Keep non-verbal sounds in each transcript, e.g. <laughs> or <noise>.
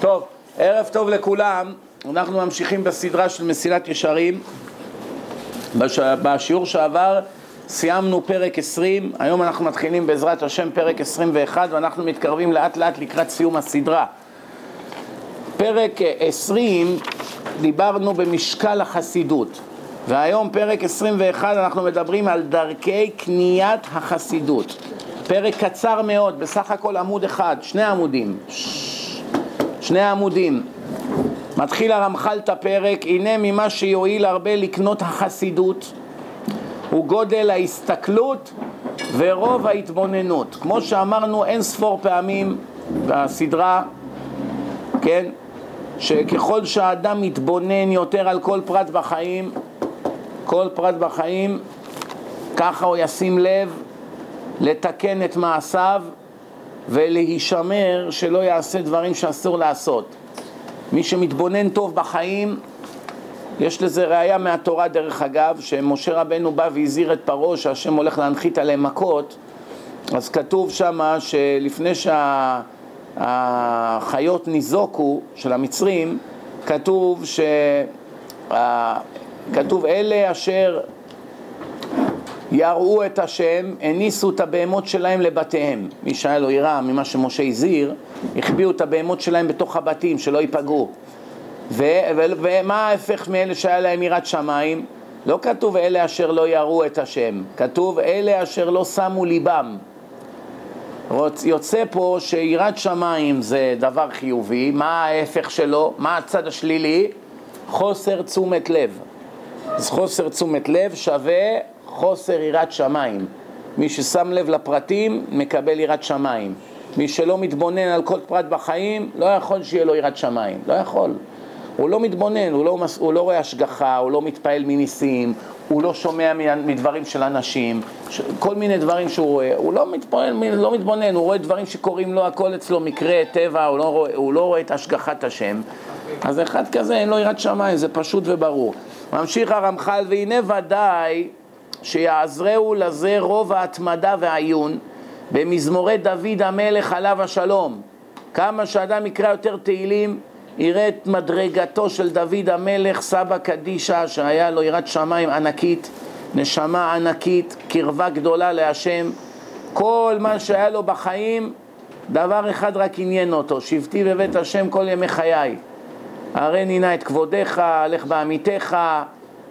טוב, ערב טוב לכולם, אנחנו ממשיכים בסדרה של מסילת ישרים. בש... בשיעור שעבר סיימנו פרק 20, היום אנחנו מתחילים בעזרת השם פרק 21 ואנחנו מתקרבים לאט לאט לקראת סיום הסדרה. פרק 20 דיברנו במשקל החסידות והיום פרק 21 אנחנו מדברים על דרכי קניית החסידות. פרק קצר מאוד, בסך הכל עמוד אחד, שני עמודים. שני עמודים. מתחיל הרמח"ל את הפרק, הנה ממה שיועיל הרבה לקנות החסידות הוא גודל ההסתכלות ורוב ההתבוננות. כמו שאמרנו אין ספור פעמים בסדרה, כן, שככל שהאדם מתבונן יותר על כל פרט בחיים, כל פרט בחיים, ככה הוא ישים לב לתקן את מעשיו ולהישמר שלא יעשה דברים שאסור לעשות. מי שמתבונן טוב בחיים, יש לזה ראייה מהתורה דרך אגב, שמשה רבנו בא והזהיר את פרעה שהשם הולך להנחית עליהם מכות, אז כתוב שמה שלפני שהחיות ניזוקו, של המצרים, כתוב ש... כתוב אלה אשר יראו את השם, הניסו את הבהמות שלהם לבתיהם. מי שהיה לו יראה ממה שמשה הזהיר, החביאו את הבהמות שלהם בתוך הבתים, שלא ייפגעו. ומה ההפך מאלה שהיה להם יראת שמיים? לא כתוב אלה אשר לא יראו את השם, כתוב אלה אשר לא שמו ליבם. יוצא פה שיראת שמיים זה דבר חיובי, מה ההפך שלו? מה הצד השלילי? חוסר תשומת לב. אז חוסר תשומת לב שווה חוסר יראת שמיים. מי ששם לב לפרטים מקבל יראת שמיים. מי שלא מתבונן על כל פרט בחיים, לא יכול שיהיה לו יראת שמיים. לא יכול. הוא לא מתבונן, הוא לא, הוא לא רואה השגחה, הוא לא מתפעל מניסים, הוא לא שומע מדברים של אנשים, כל מיני דברים שהוא רואה, הוא לא מתבונן, לא מתבונן, הוא רואה דברים שקורים לו, הכל אצלו מקרה, טבע, הוא לא רואה, הוא לא רואה את השגחת השם. אז אחד כזה אין לו יראת שמיים, זה פשוט וברור. ממשיך הרמח"ל, והנה ודאי שיעזרהו לזה רוב ההתמדה והעיון במזמורי דוד המלך עליו השלום. כמה שאדם יקרא יותר תהילים, יראה את מדרגתו של דוד המלך, סבא קדישא, שהיה לו יראת שמיים ענקית, נשמה ענקית, קרבה גדולה להשם. כל מה שהיה לו בחיים, דבר אחד רק עניין אותו, שבתי בבית השם כל ימי חיי. הרי נינה את כבודיך, לך בעמיתך,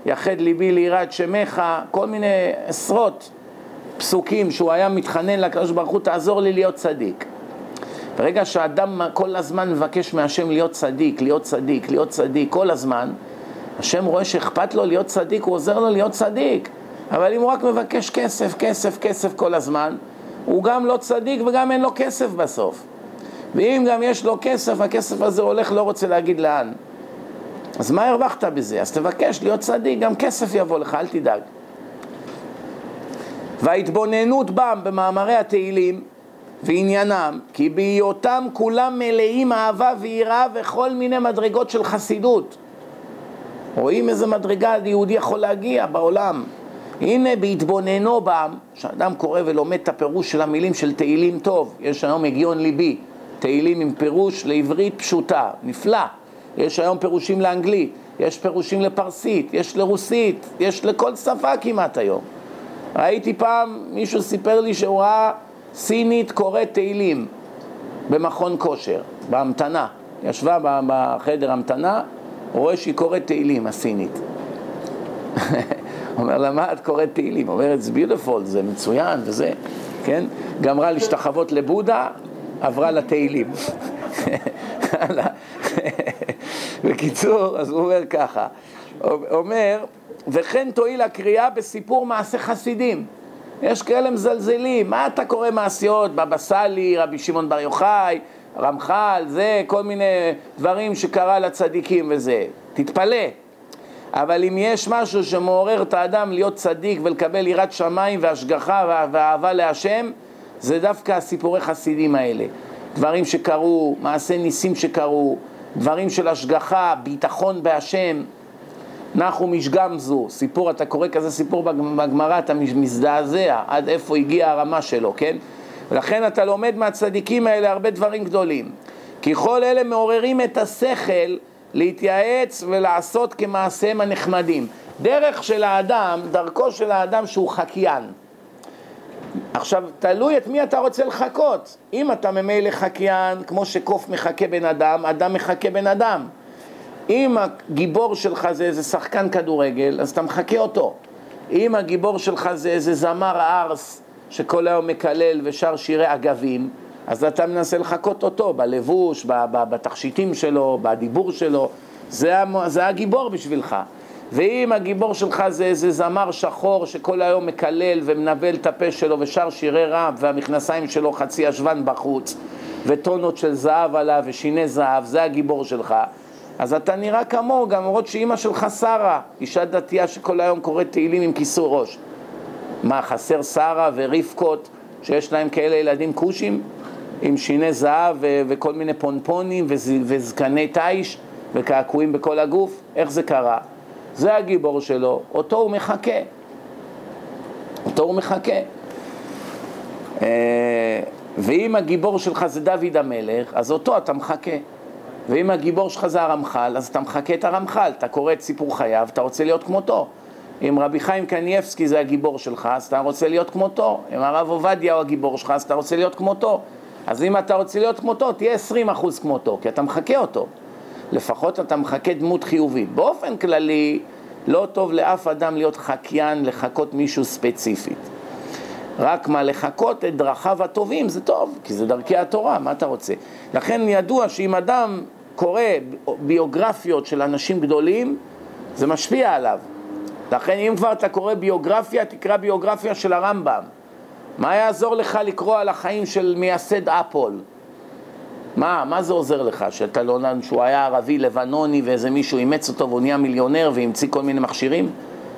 יחד ליבי ליראת שמך, כל מיני עשרות פסוקים שהוא היה מתחנן לקדוש ברוך הוא, תעזור לי להיות צדיק. ברגע שאדם כל הזמן מבקש מהשם להיות צדיק, להיות צדיק, להיות צדיק, כל הזמן, השם רואה שאכפת לו להיות צדיק, הוא עוזר לו להיות צדיק. אבל אם הוא רק מבקש כסף, כסף, כסף כל הזמן, הוא גם לא צדיק וגם אין לו כסף בסוף. ואם גם יש לו כסף, הכסף הזה הולך, לא רוצה להגיד לאן. אז מה הרווחת בזה? אז תבקש להיות צדיק, גם כסף יבוא לך, אל תדאג. וההתבוננות בם במאמרי התהילים ועניינם, כי בהיותם כולם מלאים אהבה ויראה וכל מיני מדרגות של חסידות. רואים איזה מדרגה יהודי יכול להגיע בעולם. הנה בהתבוננו בם, כשאדם קורא ולומד את הפירוש של המילים של תהילים טוב, יש היום הגיון ליבי, תהילים עם פירוש לעברית פשוטה, נפלא. יש היום פירושים לאנגלית, יש פירושים לפרסית, יש לרוסית, יש לכל שפה כמעט היום. ראיתי פעם, מישהו סיפר לי שהוא ראה סינית קוראת תהילים במכון כושר, בהמתנה. ישבה בחדר המתנה, רואה שהיא קוראת תהילים, הסינית. <laughs> אומר לה, מה את קוראת תהילים? אומרת, זה ביוטיפול, זה מצוין וזה, כן? גמרה להשתחוות לבודה, עברה לתהילים. בקיצור, אז הוא אומר ככה, אומר, וכן תועיל הקריאה בסיפור מעשה חסידים. יש כאלה מזלזלים, מה אתה קורא מעשיות, בבא סאלי, רבי שמעון בר יוחאי, רמח"ל, זה, כל מיני דברים שקרה לצדיקים וזה. תתפלא. אבל אם יש משהו שמעורר את האדם להיות צדיק ולקבל יראת שמיים והשגחה ואהבה להשם, זה דווקא הסיפורי חסידים האלה. דברים שקרו, מעשי ניסים שקרו, דברים של השגחה, ביטחון בהשם. נחו משגמזו, סיפור, אתה קורא כזה סיפור בגמרא, אתה מזדעזע עד איפה הגיעה הרמה שלו, כן? ולכן אתה לומד מהצדיקים האלה הרבה דברים גדולים. כי כל אלה מעוררים את השכל להתייעץ ולעשות כמעשיהם הנחמדים. דרך של האדם, דרכו של האדם שהוא חקיין. עכשיו, תלוי את מי אתה רוצה לחקות. אם אתה ממילא חקיין, כמו שקוף מחכה בן אדם, אדם מחכה בן אדם. אם הגיבור שלך זה איזה שחקן כדורגל, אז אתה מחקה אותו. אם הגיבור שלך זה איזה זמר ארס שכל היום מקלל ושר שירי אגבים, אז אתה מנסה לחקות אותו בלבוש, בתכשיטים שלו, בדיבור שלו, זה הגיבור בשבילך. ואם הגיבור שלך זה איזה זמר שחור שכל היום מקלל ומנבל את הפה שלו ושר שירי רב והמכנסיים שלו חצי ישבן בחוץ וטונות של זהב עליו ושיני זהב, זה הגיבור שלך אז אתה נראה כמוהו, גם למרות שאימא שלך שרה, אישה דתייה שכל היום קוראת תהילים עם כיסוי ראש. מה, חסר שרה ורבקות שיש להם כאלה ילדים כושים? עם שיני זהב ו- וכל מיני פונפונים וז- וזקני תיש וקעקועים בכל הגוף? איך זה קרה? זה הגיבור שלו, אותו הוא מחכה. אותו הוא מחכה. אה, ואם הגיבור שלך זה דוד המלך, אז אותו אתה מחכה. ואם הגיבור שלך זה הרמח"ל, אז אתה מחכה את הרמח"ל, אתה קורא את סיפור חייו, אתה רוצה להיות כמותו. אם רבי חיים קניאבסקי זה הגיבור שלך, אז אתה רוצה להיות כמותו. אם הרב עובדיה הוא הגיבור שלך, אז אתה רוצה להיות כמותו. אז אם אתה רוצה להיות כמותו, תהיה 20% כמותו, כי אתה מחכה אותו. לפחות אתה מחכה דמות חיובית. באופן כללי, לא טוב לאף אדם להיות חקיין, לחקות מישהו ספציפית. רק מה, לחקות את דרכיו הטובים זה טוב, כי זה דרכי התורה, מה אתה רוצה? לכן ידוע שאם אדם קורא ביוגרפיות של אנשים גדולים, זה משפיע עליו. לכן אם כבר אתה קורא ביוגרפיה, תקרא ביוגרפיה של הרמב"ם. מה יעזור לך לקרוא על החיים של מייסד אפול? מה, מה זה עוזר לך? שאתה לא שהוא היה ערבי לבנוני ואיזה מישהו אימץ אותו והוא נהיה מיליונר והמציא כל מיני מכשירים?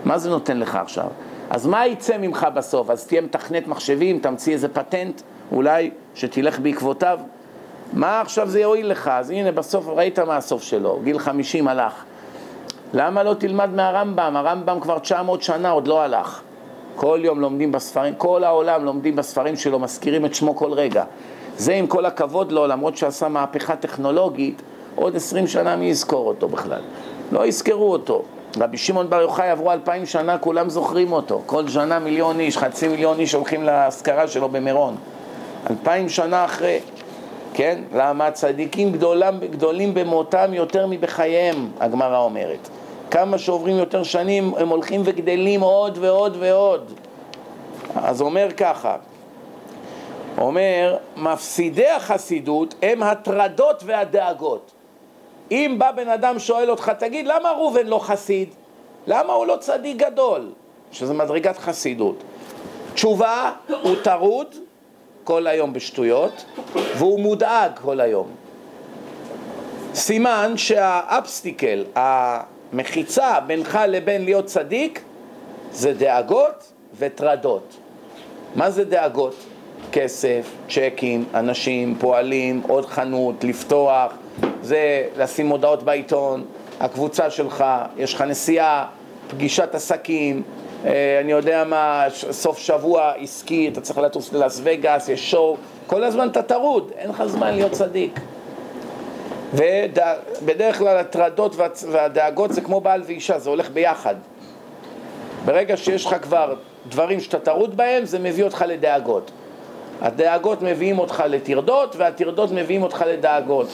מה זה נותן לך עכשיו? אז מה יצא ממך בסוף? אז תהיה מתכנת מחשבים, תמציא איזה פטנט, אולי שתלך בעקבותיו? מה עכשיו זה יועיל לך? אז הנה בסוף ראית מה הסוף שלו, גיל 50 הלך. למה לא תלמד מהרמב"ם? הרמב"ם כבר 900 שנה עוד לא הלך. כל יום לומדים בספרים, כל העולם לומדים בספרים שלו, מזכירים את שמו כל רגע. זה עם כל הכבוד לו, למרות שעשה מהפכה טכנולוגית, עוד עשרים שנה מי יזכור אותו בכלל? לא יזכרו אותו. רבי שמעון בר יוחאי עברו אלפיים שנה, כולם זוכרים אותו. כל שנה מיליון איש, חצי מיליון איש הולכים לאזכרה שלו במירון. אלפיים שנה אחרי, כן? למה צדיקים גדולם, גדולים במותם יותר מבחייהם, הגמרא אומרת. כמה שעוברים יותר שנים, הם הולכים וגדלים עוד ועוד ועוד. אז אומר ככה, אומר, מפסידי החסידות הם הטרדות והדאגות. אם בא בן אדם שואל אותך, תגיד, למה ראובן לא חסיד? למה הוא לא צדיק גדול? שזה מדרגת חסידות. תשובה, הוא טרוד כל היום בשטויות, והוא מודאג כל היום. סימן שה obstacle, המחיצה בינך לבין להיות צדיק, זה דאגות וטרדות. מה זה דאגות? כסף, צ'קים, אנשים, פועלים, עוד חנות, לפתוח, זה לשים מודעות בעיתון, הקבוצה שלך, יש לך נסיעה, פגישת עסקים, אה, אני יודע מה, סוף שבוע עסקי, אתה צריך לטוס ללאס וגאס, יש show, כל הזמן אתה טרוד, אין לך זמן להיות צדיק. ובדרך כלל הטרדות והדאגות זה כמו בעל ואישה, זה הולך ביחד. ברגע שיש לך כבר דברים שאתה טרוד בהם, זה מביא אותך לדאגות. הדאגות מביאים אותך לטרדות, והטרדות מביאים אותך לדאגות.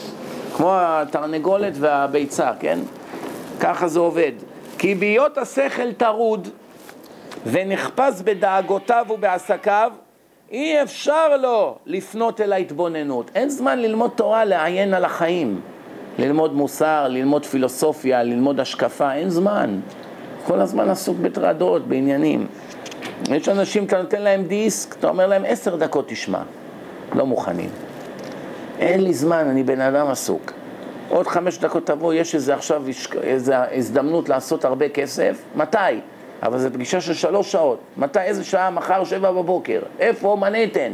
כמו התרנגולת והביצה, כן? ככה זה עובד. כי בהיות השכל טרוד ונחפש בדאגותיו ובעסקיו, אי אפשר לו לפנות אל ההתבוננות. אין זמן ללמוד תורה, לעיין על החיים. ללמוד מוסר, ללמוד פילוסופיה, ללמוד השקפה, אין זמן. כל הזמן עסוק בטרדות, בעניינים. יש אנשים, אתה נותן להם דיסק, אתה אומר להם עשר דקות תשמע. לא מוכנים. אין לי זמן, אני בן אדם עסוק. עוד חמש דקות תבוא, יש איזה עכשיו איזו הזדמנות לעשות הרבה כסף, מתי? אבל זו פגישה של שלוש שעות. מתי, איזה שעה? מחר שבע בבוקר. איפה? מנהטן.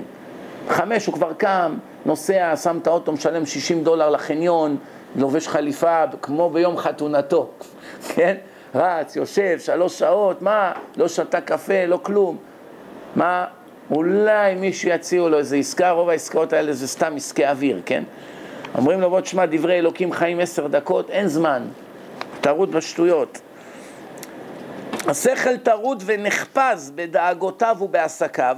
חמש הוא כבר קם, נוסע, שם את האוטו, משלם 60 דולר לחניון, לובש חליפה, כמו ביום חתונתו, <laughs> כן? רץ, יושב, שלוש שעות, מה? לא שתה קפה, לא כלום. מה? אולי מישהו יציעו לו איזה עסקה, רוב העסקאות האלה זה סתם עסקי אוויר, כן? אומרים לו, בוא תשמע, דברי אלוקים חיים עשר דקות, אין זמן, טרוד בשטויות. השכל טרוד ונחפז בדאגותיו ובעסקיו,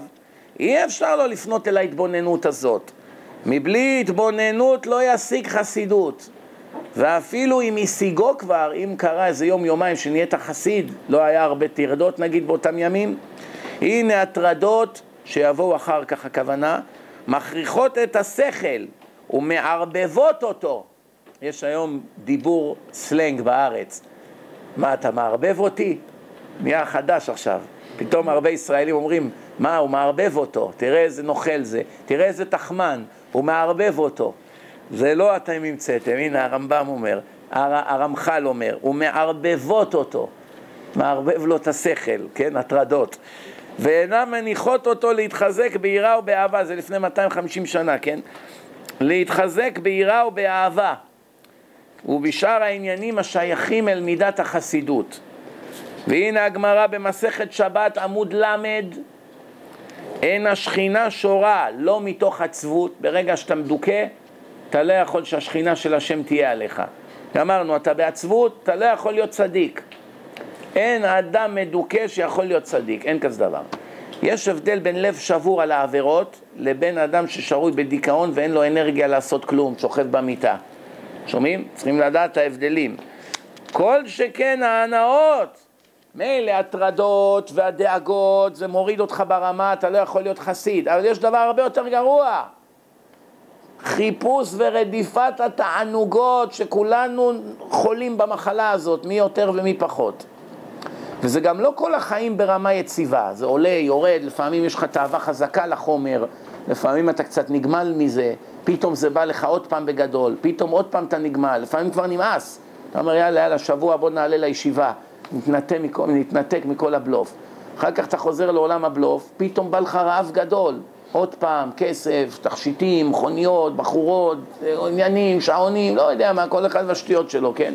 אי אפשר לו לפנות אל ההתבוננות הזאת. מבלי התבוננות לא ישיג חסידות. ואפילו אם השיגו כבר, אם קרה איזה יום יומיים שנהיית חסיד, לא היה הרבה טרדות נגיד באותם ימים, הנה הטרדות שיבואו אחר כך הכוונה, מכריחות את השכל ומערבבות אותו. יש היום דיבור סלנג בארץ. מה, אתה מערבב אותי? נהיה חדש עכשיו. פתאום הרבה ישראלים אומרים, מה, הוא מערבב אותו, תראה איזה נוכל זה, תראה איזה תחמן, הוא מערבב אותו. זה לא אתם המצאתם, הנה הרמב"ם אומר, הר, הרמח"ל אומר, הוא מערבבות אותו, מערבב לו את השכל, כן, הטרדות. ואינן מניחות אותו להתחזק ביראה ובאהבה, זה לפני 250 שנה, כן? להתחזק ביראה ובאהבה, ובשאר העניינים השייכים אל מידת החסידות. והנה הגמרא במסכת שבת עמוד ל' אין השכינה שורה לא מתוך עצבות, ברגע שאתה מדוכא אתה לא יכול שהשכינה של השם תהיה עליך. אמרנו, אתה בעצבות, אתה לא יכול להיות צדיק. אין אדם מדוכא שיכול להיות צדיק, אין כזה דבר. יש הבדל בין לב שבור על העבירות לבין אדם ששרוי בדיכאון ואין לו אנרגיה לעשות כלום, שוכב במיטה. שומעים? צריכים לדעת את ההבדלים. כל שכן ההנאות, מילא הטרדות והדאגות, זה מוריד אותך ברמה, אתה לא יכול להיות חסיד, אבל יש דבר הרבה יותר גרוע. חיפוש ורדיפת התענוגות שכולנו חולים במחלה הזאת, מי יותר ומי פחות. וזה גם לא כל החיים ברמה יציבה, זה עולה, יורד, לפעמים יש לך תאווה חזקה לחומר, לפעמים אתה קצת נגמל מזה, פתאום זה בא לך עוד פעם בגדול, פתאום עוד פעם אתה נגמל, לפעמים כבר נמאס. אתה אומר יאללה, יאללה, שבוע בוא נעלה לישיבה, נתנתק מכל, נתנתק מכל הבלוף. אחר כך אתה חוזר לעולם הבלוף, פתאום בא לך רעב גדול, עוד פעם, כסף, תכשיטים, מכוניות, בחורות, עניינים, שעונים, לא יודע מה, כל אחד והשטויות שלו, כן?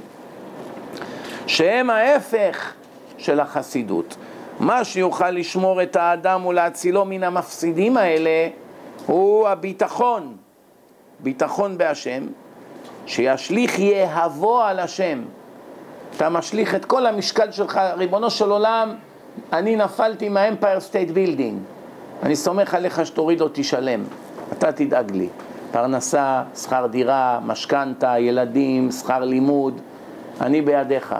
שהם ההפך של החסידות. מה שיוכל לשמור את האדם ולהצילו מן המפסידים האלה הוא הביטחון, ביטחון בהשם, שישליך יהבו על השם. אתה משליך את כל המשקל שלך, ריבונו של עולם, אני נפלתי מהאמפייר סטייט בילדינג. אני סומך עליך שתוריד אותי שלם, אתה תדאג לי. פרנסה, שכר דירה, משכנתה, ילדים, שכר לימוד, אני בידיך.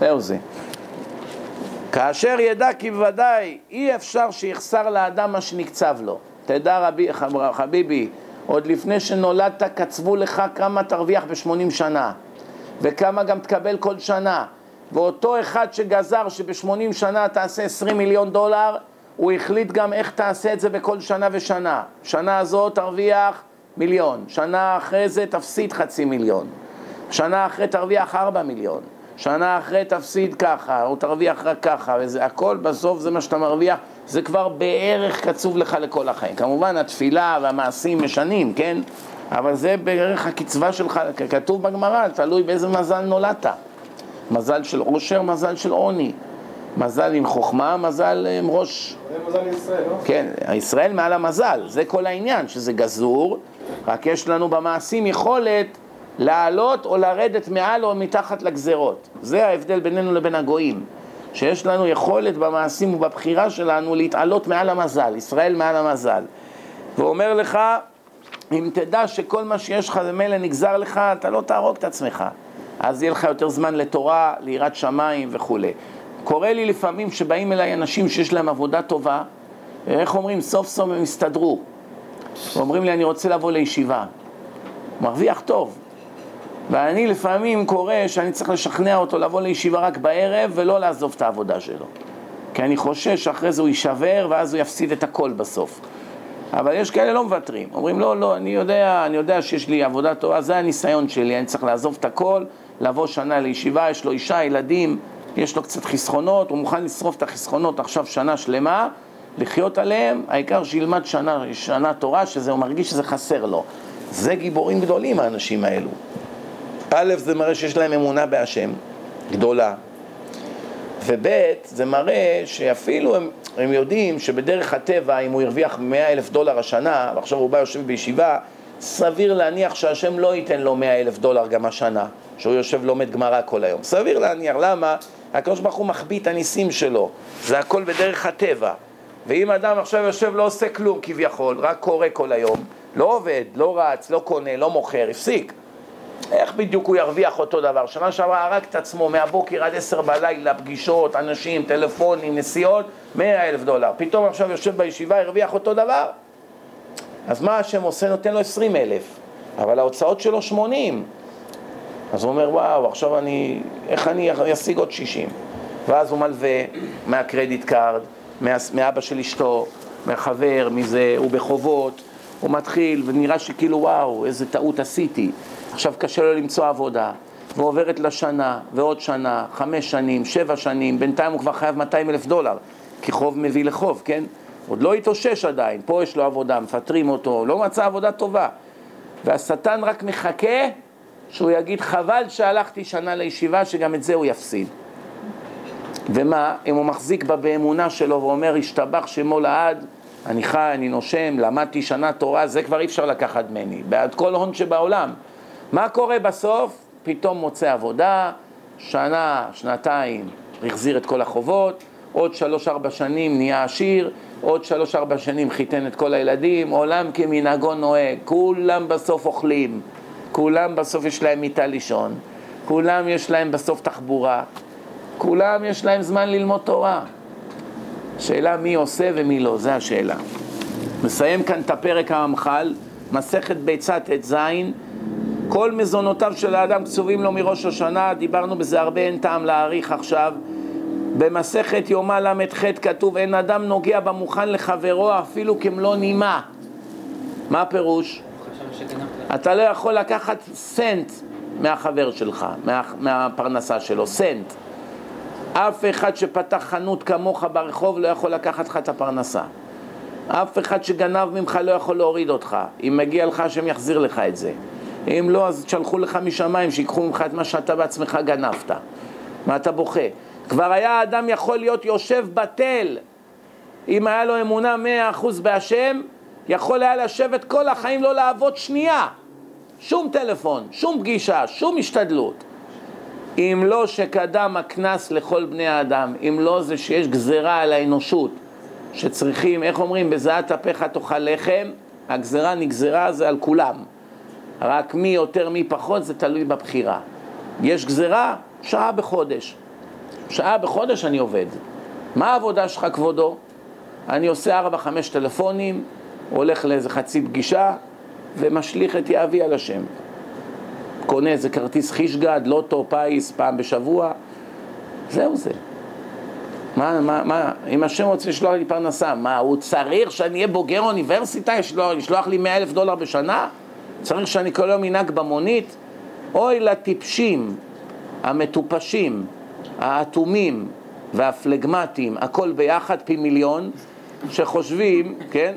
זהו זה. כאשר ידע כי בוודאי אי אפשר שיחסר לאדם מה שנקצב לו. תדע רבי, חביבי, עוד לפני שנולדת קצבו לך כמה תרוויח בשמונים שנה וכמה גם תקבל כל שנה ואותו אחד שגזר שבשמונים שנה תעשה עשרים מיליון דולר הוא החליט גם איך תעשה את זה בכל שנה ושנה. שנה הזאת תרוויח מיליון, שנה אחרי זה תפסיד חצי מיליון, שנה אחרי תרוויח ארבע מיליון, שנה אחרי תפסיד ככה, או תרוויח רק ככה, וזה הכל בסוף זה מה שאתה מרוויח, זה כבר בערך קצוב לך לכל החיים. כמובן התפילה והמעשים משנים, כן? אבל זה בערך הקצבה שלך, כתוב בגמרא, תלוי באיזה מזל נולדת. מזל של עושר, מזל של עוני. מזל עם חוכמה, מזל עם ראש... זה מזל לישראל, לא? כן, הישראל מעל המזל, זה כל העניין, שזה גזור, רק יש לנו במעשים יכולת לעלות או לרדת מעל או מתחת לגזרות. זה ההבדל בינינו לבין הגויים, שיש לנו יכולת במעשים ובבחירה שלנו להתעלות מעל המזל, ישראל מעל המזל. והוא אומר לך, אם תדע שכל מה שיש לך ממילא נגזר לך, אתה לא תהרוג את עצמך. אז יהיה לך יותר זמן לתורה, ליראת שמיים וכולי. קורה לי לפעמים שבאים אליי אנשים שיש להם עבודה טובה, איך אומרים, סוף סוף הם הסתדרו. ואומרים לי, אני רוצה לבוא לישיבה. מרוויח טוב. ואני לפעמים קורה שאני צריך לשכנע אותו לבוא לישיבה רק בערב ולא לעזוב את העבודה שלו. כי אני חושש שאחרי זה הוא יישבר ואז הוא יפסיד את הכל בסוף. אבל יש כאלה לא מוותרים, אומרים לא, לא, אני יודע, אני יודע שיש לי עבודה טובה, זה הניסיון שלי, אני צריך לעזוב את הכל, לבוא שנה לישיבה, יש לו אישה, ילדים, יש לו קצת חסכונות, הוא מוכן לשרוף את החסכונות עכשיו שנה שלמה, לחיות עליהם, העיקר שילמד שנה, שנה תורה, שזה הוא מרגיש שזה חסר לו. זה גיבורים גדולים האנשים האלו. א', זה מראה שיש להם אמונה בהשם, גדולה, וב', זה מראה שאפילו הם, הם יודעים שבדרך הטבע, אם הוא הרוויח 100 אלף דולר השנה, ועכשיו הוא בא יושב בישיבה, סביר להניח שהשם לא ייתן לו מאה אלף דולר גם השנה, שהוא יושב לומד גמרא כל היום. סביר להניח, למה? הקדוש ברוך הוא מחביא את הניסים שלו, זה הכל בדרך הטבע. ואם אדם עכשיו יושב לא עושה כלום כביכול, רק קורא כל היום, לא עובד, לא רץ, לא קונה, לא מוכר, הפסיק. איך בדיוק הוא ירוויח אותו דבר? שנה שעברה הרג את עצמו מהבוקר עד עשר בלילה, פגישות, אנשים, טלפונים, נסיעות, מאה אלף דולר. פתאום עכשיו יושב בישיבה, הרוויח אותו דבר? אז מה השם עושה? נותן לו עשרים אלף, אבל ההוצאות שלו שמונים. אז הוא אומר, וואו, עכשיו אני, איך אני אשיג עוד שישים? ואז הוא מלווה מה credit card, מאבא של אשתו, מהחבר, מזה, הוא בחובות, הוא מתחיל ונראה שכאילו וואו, איזה טעות עשיתי. עכשיו קשה לו למצוא עבודה, ועוברת לשנה, ועוד שנה, חמש שנים, שבע שנים, בינתיים הוא כבר חייב 200 אלף דולר, כי חוב מביא לחוב, כן? עוד לא התאושש עדיין, פה יש לו עבודה, מפטרים אותו, לא מצא עבודה טובה. והשטן רק מחכה שהוא יגיד חבל שהלכתי שנה לישיבה, שגם את זה הוא יפסיד. ומה, אם הוא מחזיק בה באמונה שלו ואומר, השתבח שמו לעד, אני חי, אני נושם, למדתי שנה תורה, זה כבר אי אפשר לקחת ממני, בעד כל הון שבעולם. מה קורה בסוף? פתאום מוצא עבודה, שנה, שנתיים, החזיר את כל החובות, עוד שלוש-ארבע שנים נהיה עשיר, עוד שלוש-ארבע שנים חיתן את כל הילדים, עולם כמנהגו נוהג, כולם בסוף אוכלים, כולם בסוף יש להם מיטה לישון, כולם יש להם בסוף תחבורה, כולם יש להם זמן ללמוד תורה. שאלה מי עושה ומי לא, זה השאלה. מסיים כאן את הפרק הרמח"ל, מסכת ביצה ט"ז, כל מזונותיו של האדם קצובים לו מראש השנה, דיברנו בזה הרבה, אין טעם להאריך עכשיו. במסכת יומא ל"ח כתוב, אין אדם נוגע במוכן לחברו אפילו כמלוא נימה. מה הפירוש? אתה לא יכול לקחת סנט מהחבר שלך, מה, מהפרנסה שלו, סנט. אף אחד שפתח חנות כמוך ברחוב לא יכול לקחת לך את הפרנסה. אף אחד שגנב ממך לא יכול להוריד אותך. אם מגיע לך, השם יחזיר לך את זה. אם לא, אז תשלחו לך משמיים, שיקחו ממך את מה שאתה בעצמך גנבת. מה אתה בוכה? כבר היה האדם יכול להיות יושב בתל. אם היה לו אמונה מאה אחוז בהשם, יכול היה לשבת כל החיים לא לעבוד שנייה. שום טלפון, שום פגישה, שום השתדלות. אם לא שקדם הקנס לכל בני האדם, אם לא זה שיש גזרה על האנושות, שצריכים, איך אומרים, בזעת אפיך תאכל לחם, הגזרה נגזרה זה על כולם. רק מי יותר מי פחות זה תלוי בבחירה. יש גזרה, שעה בחודש. שעה בחודש אני עובד. מה העבודה שלך כבודו? אני עושה ארבע חמש טלפונים, הולך לאיזה חצי פגישה ומשליך את יהבי על השם. קונה איזה כרטיס חישגד, לוטו, פיס, פעם בשבוע, זהו זה. מה, מה, מה, אם השם רוצה לשלוח לי פרנסה, מה, הוא צריך שאני אהיה בוגר אוניברסיטה, ישלוח, ישלוח לי מאה אלף דולר בשנה? צריך שאני כל יום אנהג במונית? אוי לטיפשים, המטופשים, האטומים והפלגמטיים, הכל ביחד פי מיליון, שחושבים, כן,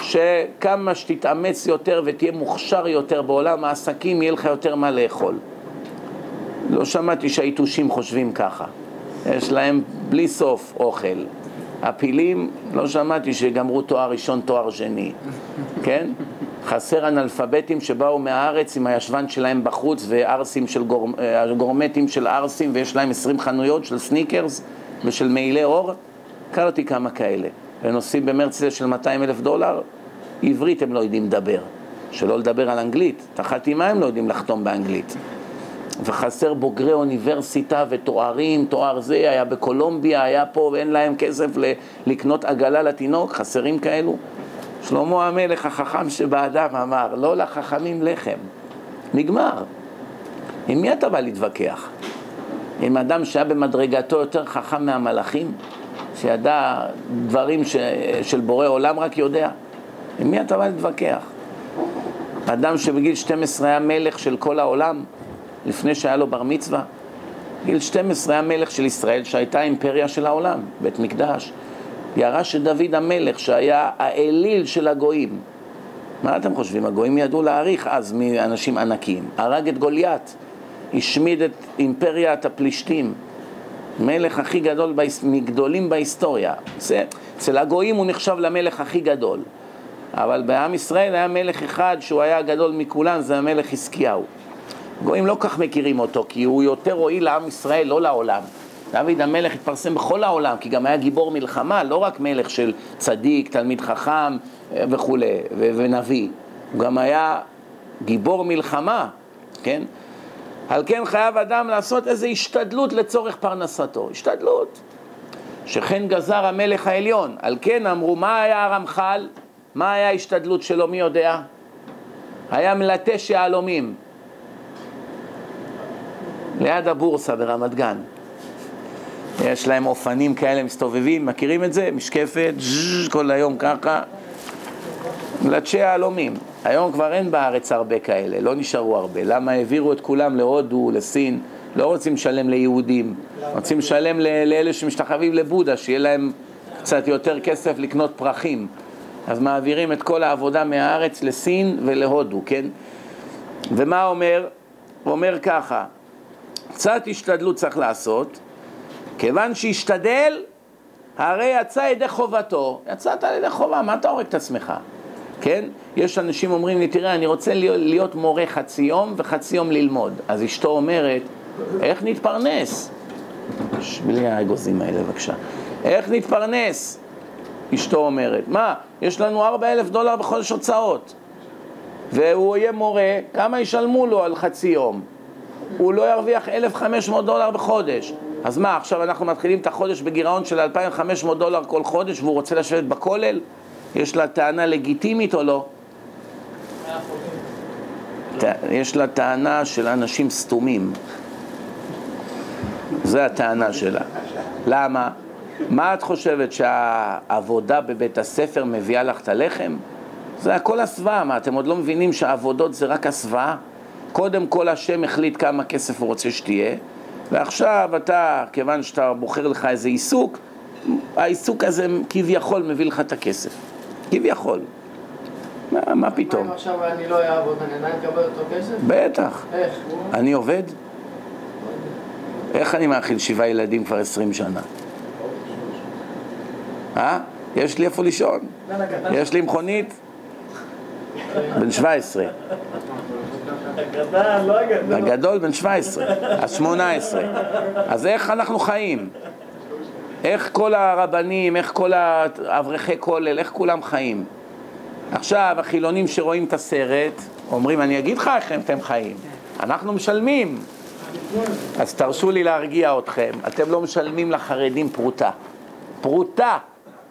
שכמה שתתאמץ יותר ותהיה מוכשר יותר בעולם העסקים, יהיה לך יותר מה לאכול. לא שמעתי שהיתושים חושבים ככה. יש להם בלי סוף אוכל. הפילים, לא שמעתי שגמרו תואר ראשון, תואר שני, כן? חסר אנאלפביתים שבאו מהארץ עם הישבן שלהם בחוץ וערסים של גור... אה, גורמטים של ערסים ויש להם עשרים חנויות של סניקרס ושל מעילי אור. הכרתי כמה כאלה. ונוסעים במרצדס של 200 אלף דולר, עברית הם לא יודעים לדבר. שלא לדבר על אנגלית, את החתימה הם לא יודעים לחתום באנגלית. וחסר בוגרי אוניברסיטה ותוארים, תואר זה היה בקולומביה, היה פה ואין להם כסף לקנות עגלה לתינוק, חסרים כאלו. שלמה המלך החכם שבאדם אמר, לא לחכמים לחם. נגמר. עם מי אתה בא להתווכח? עם אדם שהיה במדרגתו יותר חכם מהמלאכים? שידע דברים ש... של בורא עולם רק יודע. עם מי אתה בא להתווכח? אדם שבגיל 12 היה מלך של כל העולם, לפני שהיה לו בר מצווה. גיל 12 היה מלך של ישראל, שהייתה אימפריה של העולם, בית מקדש. ירש את דוד המלך, שהיה האליל של הגויים. מה אתם חושבים? הגויים ידעו להעריך אז מאנשים ענקים. הרג את גוליית, השמיד את אימפריית הפלישתים. מלך הכי גדול, מגדולים בהיסטוריה. אצל הגויים הוא נחשב למלך הכי גדול. אבל בעם ישראל היה מלך אחד שהוא היה הגדול מכולם, זה המלך חזקיהו. גויים לא כך מכירים אותו, כי הוא יותר הועיל לעם ישראל, לא לעולם. דוד המלך התפרסם בכל העולם, כי גם היה גיבור מלחמה, לא רק מלך של צדיק, תלמיד חכם אה, וכולי, ונביא. הוא גם היה גיבור מלחמה, כן? על כן חייב אדם לעשות איזו השתדלות לצורך פרנסתו. השתדלות. שכן גזר המלך העליון. על כן אמרו, מה היה הרמח"ל? מה היה ההשתדלות שלו, מי יודע? היה מלטש יהלומים. ליד הבורסה ברמת גן. יש להם אופנים כאלה מסתובבים, מכירים את זה? משקפת, כל היום ככה. מלטשי יהלומים. היום כבר אין בארץ הרבה כאלה, לא נשארו הרבה. למה העבירו את כולם להודו, לסין? לא רוצים לשלם ליהודים, רוצים לשלם לאלה שמשתחווים לבודה, שיהיה להם קצת יותר כסף לקנות פרחים. אז מעבירים את כל העבודה מהארץ לסין ולהודו, כן? ומה אומר? הוא אומר ככה, קצת השתדלות צריך לעשות, כיוון שהשתדל, הרי יצא ידי חובתו. יצאת על ידי חובה, מה אתה הורג את עצמך? כן? יש אנשים אומרים לי, תראה, אני רוצה להיות, להיות מורה חצי יום וחצי יום ללמוד. אז אשתו אומרת, איך נתפרנס? בלי האגוזים האלה, בבקשה. איך נתפרנס? אשתו אומרת, מה, יש לנו ארבע אלף דולר בחודש הוצאות והוא יהיה מורה, כמה ישלמו לו על חצי יום? הוא לא ירוויח 1,500 דולר בחודש. אז מה, עכשיו אנחנו מתחילים את החודש בגירעון של 2,500 דולר כל חודש והוא רוצה לשבת בכולל? יש לה טענה לגיטימית או לא? יש לה טענה של אנשים סתומים. זה הטענה שלה. למה? מה את חושבת, שהעבודה בבית הספר מביאה לך את הלחם? זה הכל הסוואה, מה, אתם עוד לא מבינים שהעבודות זה רק הסוואה? קודם כל השם החליט כמה כסף הוא רוצה שתהיה, ועכשיו אתה, כיוון שאתה בוחר לך איזה עיסוק, העיסוק הזה כביכול מביא לך את הכסף. כביכול. מה, מה פתאום? אם עכשיו אני לא אעבוד, אני עדיין אקבל אותו כסף? בטח. איך? אני עובד? איך אני מאכיל שבעה ילדים כבר עשרים שנה? אה? יש לי איפה לישון. יש לי מכונית. בן 17. הגדול בן 17, אז 18. אז איך אנחנו חיים? איך כל הרבנים, איך כל האברכי כולל, איך כולם חיים? עכשיו, החילונים שרואים את הסרט, אומרים, אני אגיד לך איך אתם חיים. אנחנו משלמים. אז תרשו לי להרגיע אתכם, אתם לא משלמים לחרדים פרוטה. פרוטה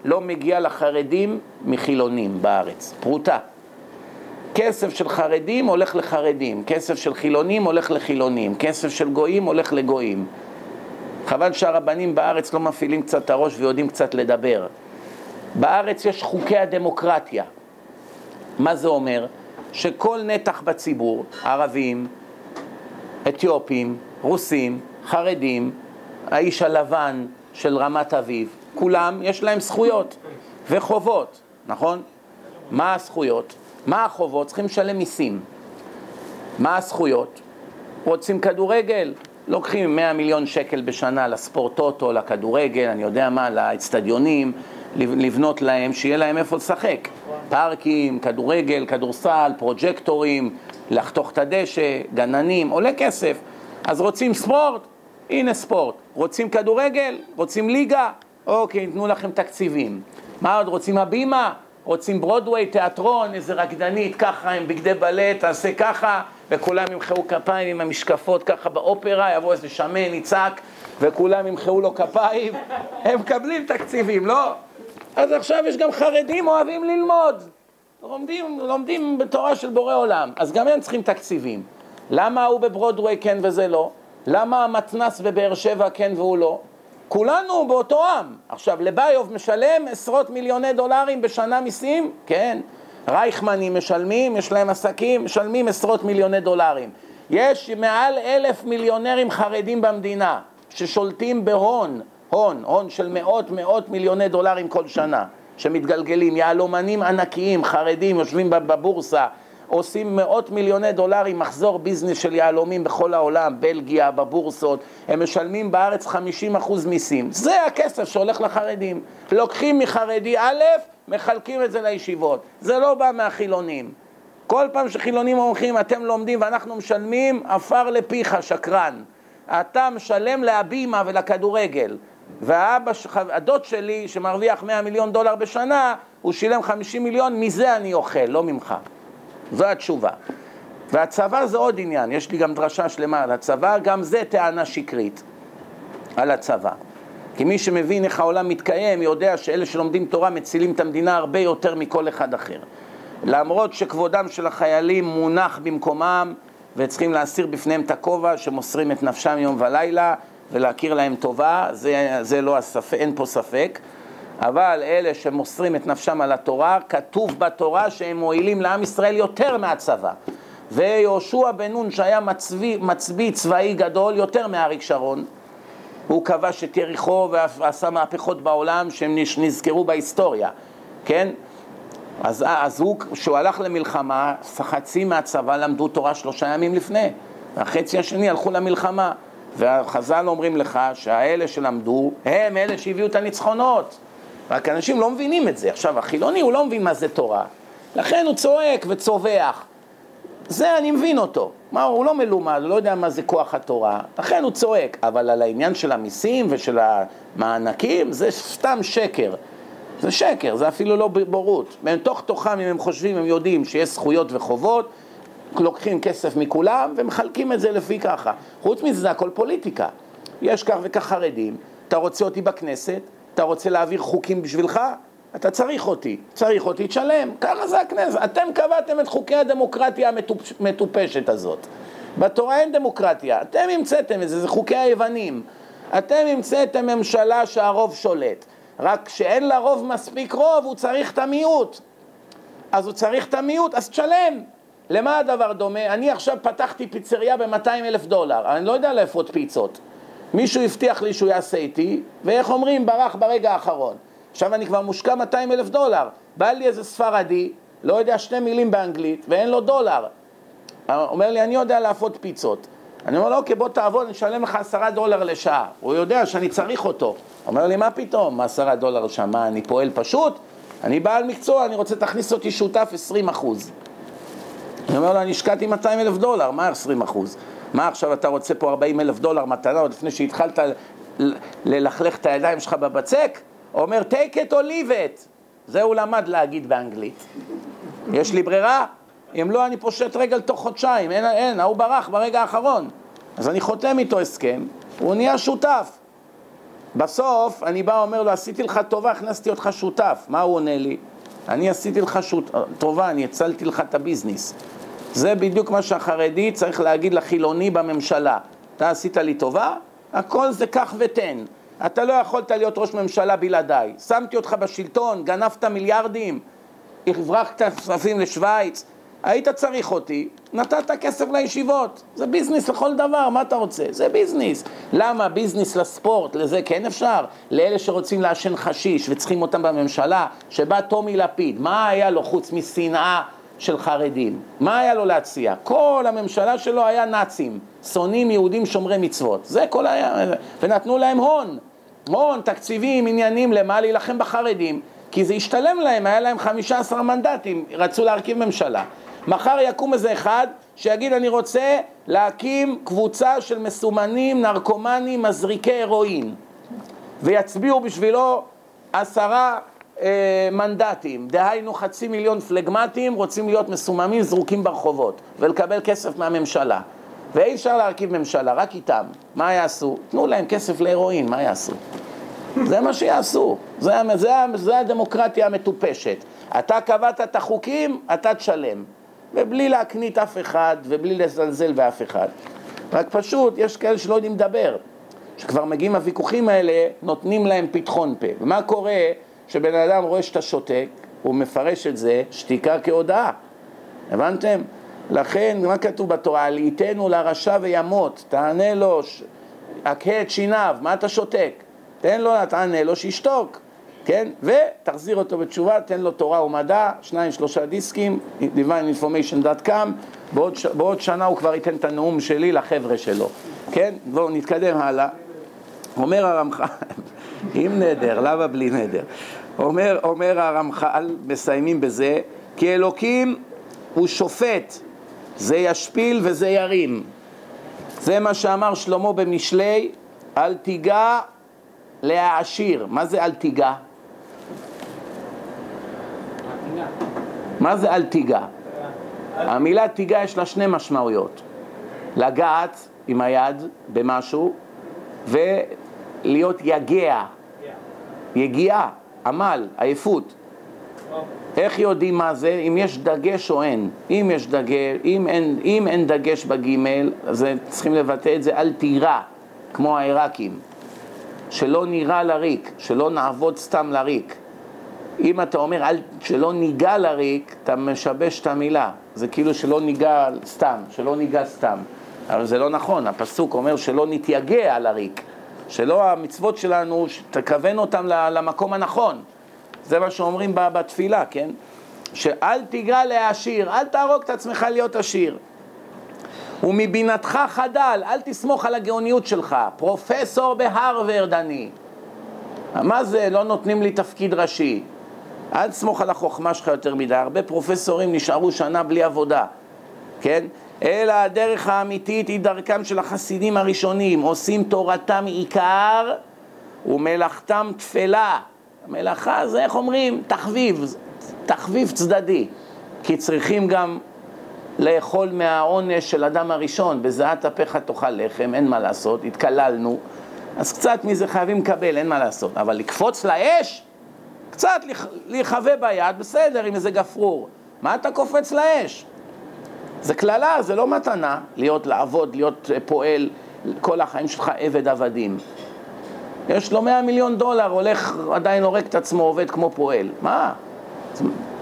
לא מגיע לחרדים מחילונים בארץ. פרוטה. כסף של חרדים הולך לחרדים, כסף של חילונים הולך לחילונים, כסף של גויים הולך לגויים. חבל שהרבנים בארץ לא מפעילים קצת את הראש ויודעים קצת לדבר. בארץ יש חוקי הדמוקרטיה. מה זה אומר? שכל נתח בציבור, ערבים, אתיופים, רוסים, חרדים, האיש הלבן של רמת אביב, כולם יש להם זכויות וחובות, נכון? מה הזכויות? מה החובות? צריכים לשלם מיסים. מה הזכויות? רוצים כדורגל? לוקחים 100 מיליון שקל בשנה לספורט טוטו, לכדורגל, אני יודע מה, לאצטדיונים, לבנות להם, שיהיה להם איפה לשחק. פארקים, כדורגל, כדורסל, פרוג'קטורים, לחתוך את הדשא, גננים, עולה כסף. אז רוצים ספורט? הנה ספורט. רוצים כדורגל? רוצים ליגה? אוקיי, תנו לכם תקציבים. מה עוד רוצים הבימה? רוצים ברודוויי, תיאטרון, איזה רקדנית, ככה עם בגדי בלט, תעשה ככה, וכולם ימחאו כפיים עם המשקפות ככה באופרה, יבוא איזה שמן, יצעק, וכולם ימחאו לו כפיים, <laughs> הם מקבלים תקציבים, לא? אז עכשיו יש גם חרדים אוהבים ללמוד, לומדים, לומדים בתורה של בורא עולם, אז גם הם צריכים תקציבים. למה הוא בברודוויי כן וזה לא? למה המתנ"ס בבאר שבע כן והוא לא? כולנו באותו עם. עכשיו, לביוב משלם עשרות מיליוני דולרים בשנה מיסים? כן. רייכמנים משלמים, יש להם עסקים, משלמים עשרות מיליוני דולרים. יש מעל אלף מיליונרים חרדים במדינה ששולטים בהון, הון, הון של מאות מאות מיליוני דולרים כל שנה, שמתגלגלים, יהלומנים ענקיים, חרדים, יושבים בבורסה, עושים מאות מיליוני דולרים מחזור ביזנס של יהלומים בכל העולם, בלגיה, בבורסות, הם משלמים בארץ 50% מיסים. זה הכסף שהולך לחרדים. לוקחים מחרדי א', מחלקים את זה לישיבות. זה לא בא מהחילונים. כל פעם שחילונים הולכים, אתם לומדים ואנחנו משלמים, עפר לפיך, שקרן. אתה משלם להבימה ולכדורגל. והאבא, הדוד שלי, שמרוויח 100 מיליון דולר בשנה, הוא שילם 50 מיליון, מזה אני אוכל, לא ממך. זו התשובה. והצבא זה עוד עניין, יש לי גם דרשה שלמה על הצבא, גם זה טענה שקרית על הצבא. כי מי שמבין איך העולם מתקיים, יודע שאלה שלומדים תורה מצילים את המדינה הרבה יותר מכל אחד אחר. למרות שכבודם של החיילים מונח במקומם, וצריכים להסיר בפניהם את הכובע שמוסרים את נפשם יום ולילה ולהכיר להם טובה, זה, זה לא הספק, אין פה ספק. אבל אלה שמוסרים את נפשם על התורה, כתוב בתורה שהם מועילים לעם ישראל יותר מהצבא. ויהושע בן נון שהיה מצביא, מצביא צבאי גדול יותר מאריק שרון, הוא כבש את יריחו ועשה מהפכות בעולם שהם נזכרו בהיסטוריה, כן? אז, אז הוא, כשהוא הלך למלחמה, חצי מהצבא למדו תורה שלושה ימים לפני, והחצי השני הלכו למלחמה. והחז"ל אומרים לך שהאלה שלמדו, הם אלה שהביאו את הניצחונות. רק אנשים לא מבינים את זה. עכשיו, החילוני הוא לא מבין מה זה תורה, לכן הוא צועק וצווח. זה אני מבין אותו. מה, הוא לא מלומד, הוא לא יודע מה זה כוח התורה, לכן הוא צועק. אבל על העניין של המיסים ושל המענקים, זה סתם שקר. זה שקר, זה אפילו לא בורות. בתוך תוכם, אם הם חושבים, הם יודעים שיש זכויות וחובות, לוקחים כסף מכולם ומחלקים את זה לפי ככה. חוץ מזה, זה הכל פוליטיקה. יש כך וכך חרדים, אתה רוצה אותי בכנסת, אתה רוצה להעביר חוקים בשבילך, אתה צריך אותי, צריך אותי, תשלם. ככה זה הכנסת. אתם קבעתם את חוקי הדמוקרטיה המטופשת הזאת. בתורה אין דמוקרטיה, אתם המצאתם את זה, זה חוקי היוונים. אתם המצאתם ממשלה שהרוב שולט. רק כשאין לה רוב מספיק רוב, הוא צריך את המיעוט. אז הוא צריך את המיעוט, אז תשלם. למה הדבר דומה? אני עכשיו פתחתי פיצריה ב-200 אלף דולר, אני לא יודע לאפות פיצות. מישהו הבטיח לי שהוא יעשה איתי, ואיך אומרים, ברח ברגע האחרון. עכשיו אני כבר מושקע 200 אלף דולר. בא לי איזה ספרדי, לא יודע שתי מילים באנגלית, ואין לו דולר. אומר לי, אני יודע לאפות פיצות. אני אומר לו, אוקיי, בוא תעבוד, אני אשלם לך עשרה דולר לשעה. הוא יודע שאני צריך אותו. אומר לי, מה פתאום, עשרה דולר לשעה? מה, אני פועל פשוט? אני בעל מקצוע, אני רוצה תכניס אותי שותף 20 אחוז. אני אומר לו, אני השקעתי 200 אלף דולר, מה 20 אחוז? מה עכשיו אתה רוצה פה 40 אלף דולר מתנה עוד לפני שהתחלת ללכלך את הידיים שלך בבצק? הוא אומר, take it or leave it. זה הוא למד להגיד באנגלית. יש לי ברירה? אם לא, אני פושט רגל תוך חודשיים. אין, אין, ההוא ברח ברגע האחרון. אז אני חותם איתו הסכם, הוא נהיה שותף. בסוף אני בא ואומר לו, עשיתי לך טובה, הכנסתי אותך שותף. מה הוא עונה לי? אני עשיתי לך שות... טובה, אני הצלתי לך את הביזנס. זה בדיוק מה שהחרדי צריך להגיד לחילוני בממשלה. אתה עשית לי טובה, הכל זה קח ותן. אתה לא יכולת להיות ראש ממשלה בלעדיי. שמתי אותך בשלטון, גנבת מיליארדים, הברחת כספים לשוויץ, היית צריך אותי, נתת כסף לישיבות. זה ביזנס לכל דבר, מה אתה רוצה? זה ביזנס. למה ביזנס לספורט, לזה כן אפשר? לאלה שרוצים לעשן חשיש וצריכים אותם בממשלה, שבא טומי לפיד, מה היה לו חוץ משנאה של חרדים? מה היה לו להציע? כל הממשלה שלו היה נאצים, שונאים יהודים שומרי מצוות. זה כל היה, ונתנו להם הון. הון, תקציבים, עניינים, למה להילחם בחרדים? כי זה השתלם להם, היה להם 15 מנדטים, רצו להרכיב ממשלה. מחר יקום איזה אחד שיגיד אני רוצה להקים קבוצה של מסומנים, נרקומנים, מזריקי הירואין ויצביעו בשבילו עשרה אה, מנדטים, דהיינו חצי מיליון פלגמטים רוצים להיות מסוממים זרוקים ברחובות ולקבל כסף מהממשלה ואי אפשר להרכיב ממשלה, רק איתם. מה יעשו? תנו להם כסף להירואין, מה יעשו? זה מה שיעשו, זה, זה, זה הדמוקרטיה המטופשת. אתה קבעת את החוקים, אתה תשלם. ובלי להקנית אף אחד, ובלי לזלזל באף אחד. רק פשוט, יש כאלה שלא יודעים לדבר. שכבר מגיעים הוויכוחים האלה, נותנים להם פתחון פה. ומה קורה כשבן אדם רואה שאתה שותק, הוא מפרש את זה שתיקה כהודאה. הבנתם? לכן, מה כתוב בתורה? עלייתנו לרשע וימות, תענה לו, ש... את שיניו, מה אתה שותק? תן לו, תענה לו, שישתוק. כן? ותחזיר אותו בתשובה, תן לו תורה ומדע, שניים שלושה דיסקים, divineinformation.com, בעוד, בעוד שנה הוא כבר ייתן את הנאום שלי לחבר'ה שלו, כן? בואו נתקדם הלאה. אומר הרמח"ל, עם <laughs> נדר, למה בלי נדר? אומר, אומר הרמח"ל, מסיימים בזה, כי אלוקים הוא שופט, זה ישפיל וזה ירים. זה מה שאמר שלמה במשלי, אל תיגע להעשיר. מה זה אל תיגע? מה זה אל תיגע? המילה תיגע יש לה שני משמעויות. לגעת עם היד במשהו ולהיות יגע. יגיעה, עמל, עייפות. איך יודעים מה זה? אם יש דגש או אין. אם יש דגש, אם אין, אם אין דגש בגימל, אז צריכים לבטא את זה אל תירא, כמו העיראקים. שלא נירא לריק, שלא נעבוד סתם לריק. אם אתה אומר אל, שלא ניגע לריק, אתה משבש את המילה. זה כאילו שלא ניגע סתם, שלא ניגע סתם. אבל זה לא נכון, הפסוק אומר שלא נתייגע לריק. שלא המצוות שלנו, תכוון אותם למקום הנכון. זה מה שאומרים בתפילה, כן? שאל תיגע להעשיר, אל תהרוג את עצמך להיות עשיר. ומבינתך חדל, אל תסמוך על הגאוניות שלך. פרופסור בהרווארד אני. מה זה, לא נותנים לי תפקיד ראשי. אל תסמוך על החוכמה שלך יותר מדי. הרבה פרופסורים נשארו שנה בלי עבודה, כן? אלא הדרך האמיתית היא דרכם של החסידים הראשונים, עושים תורתם עיקר ומלאכתם תפלה. המלאכה זה, איך אומרים, תחביב, תחביב צדדי, כי צריכים גם לאכול מהעונש של אדם הראשון, בזיעת אפיך תאכל לחם, אין מה לעשות, התקללנו, אז קצת מזה חייבים לקבל, אין מה לעשות, אבל לקפוץ לאש, קצת להיחווה ביד, בסדר, עם איזה גפרור, מה אתה קופץ לאש? זה קללה, זה לא מתנה, להיות, לעבוד, להיות פועל כל החיים שלך עבד עבדים. יש לו 100 מיליון דולר, הולך, עדיין הורג את עצמו, עובד כמו פועל. מה?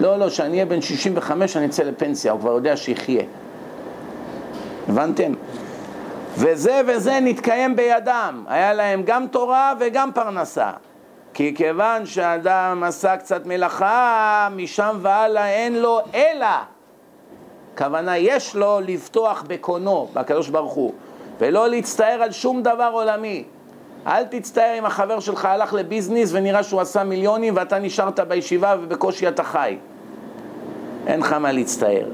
לא, לא, כשאני אהיה בן 65 אני אצא לפנסיה, הוא כבר יודע שיחיה. הבנתם? וזה וזה נתקיים בידם, היה להם גם תורה וגם פרנסה. כי כיוון שאדם עשה קצת מלאכה, משם והלאה אין לו אלא. כוונה יש לו לפתוח בקונו, בקדוש ברוך הוא, ולא להצטער על שום דבר עולמי. אל תצטער אם החבר שלך הלך לביזנס ונראה שהוא עשה מיליונים ואתה נשארת בישיבה ובקושי אתה חי. אין לך מה להצטער.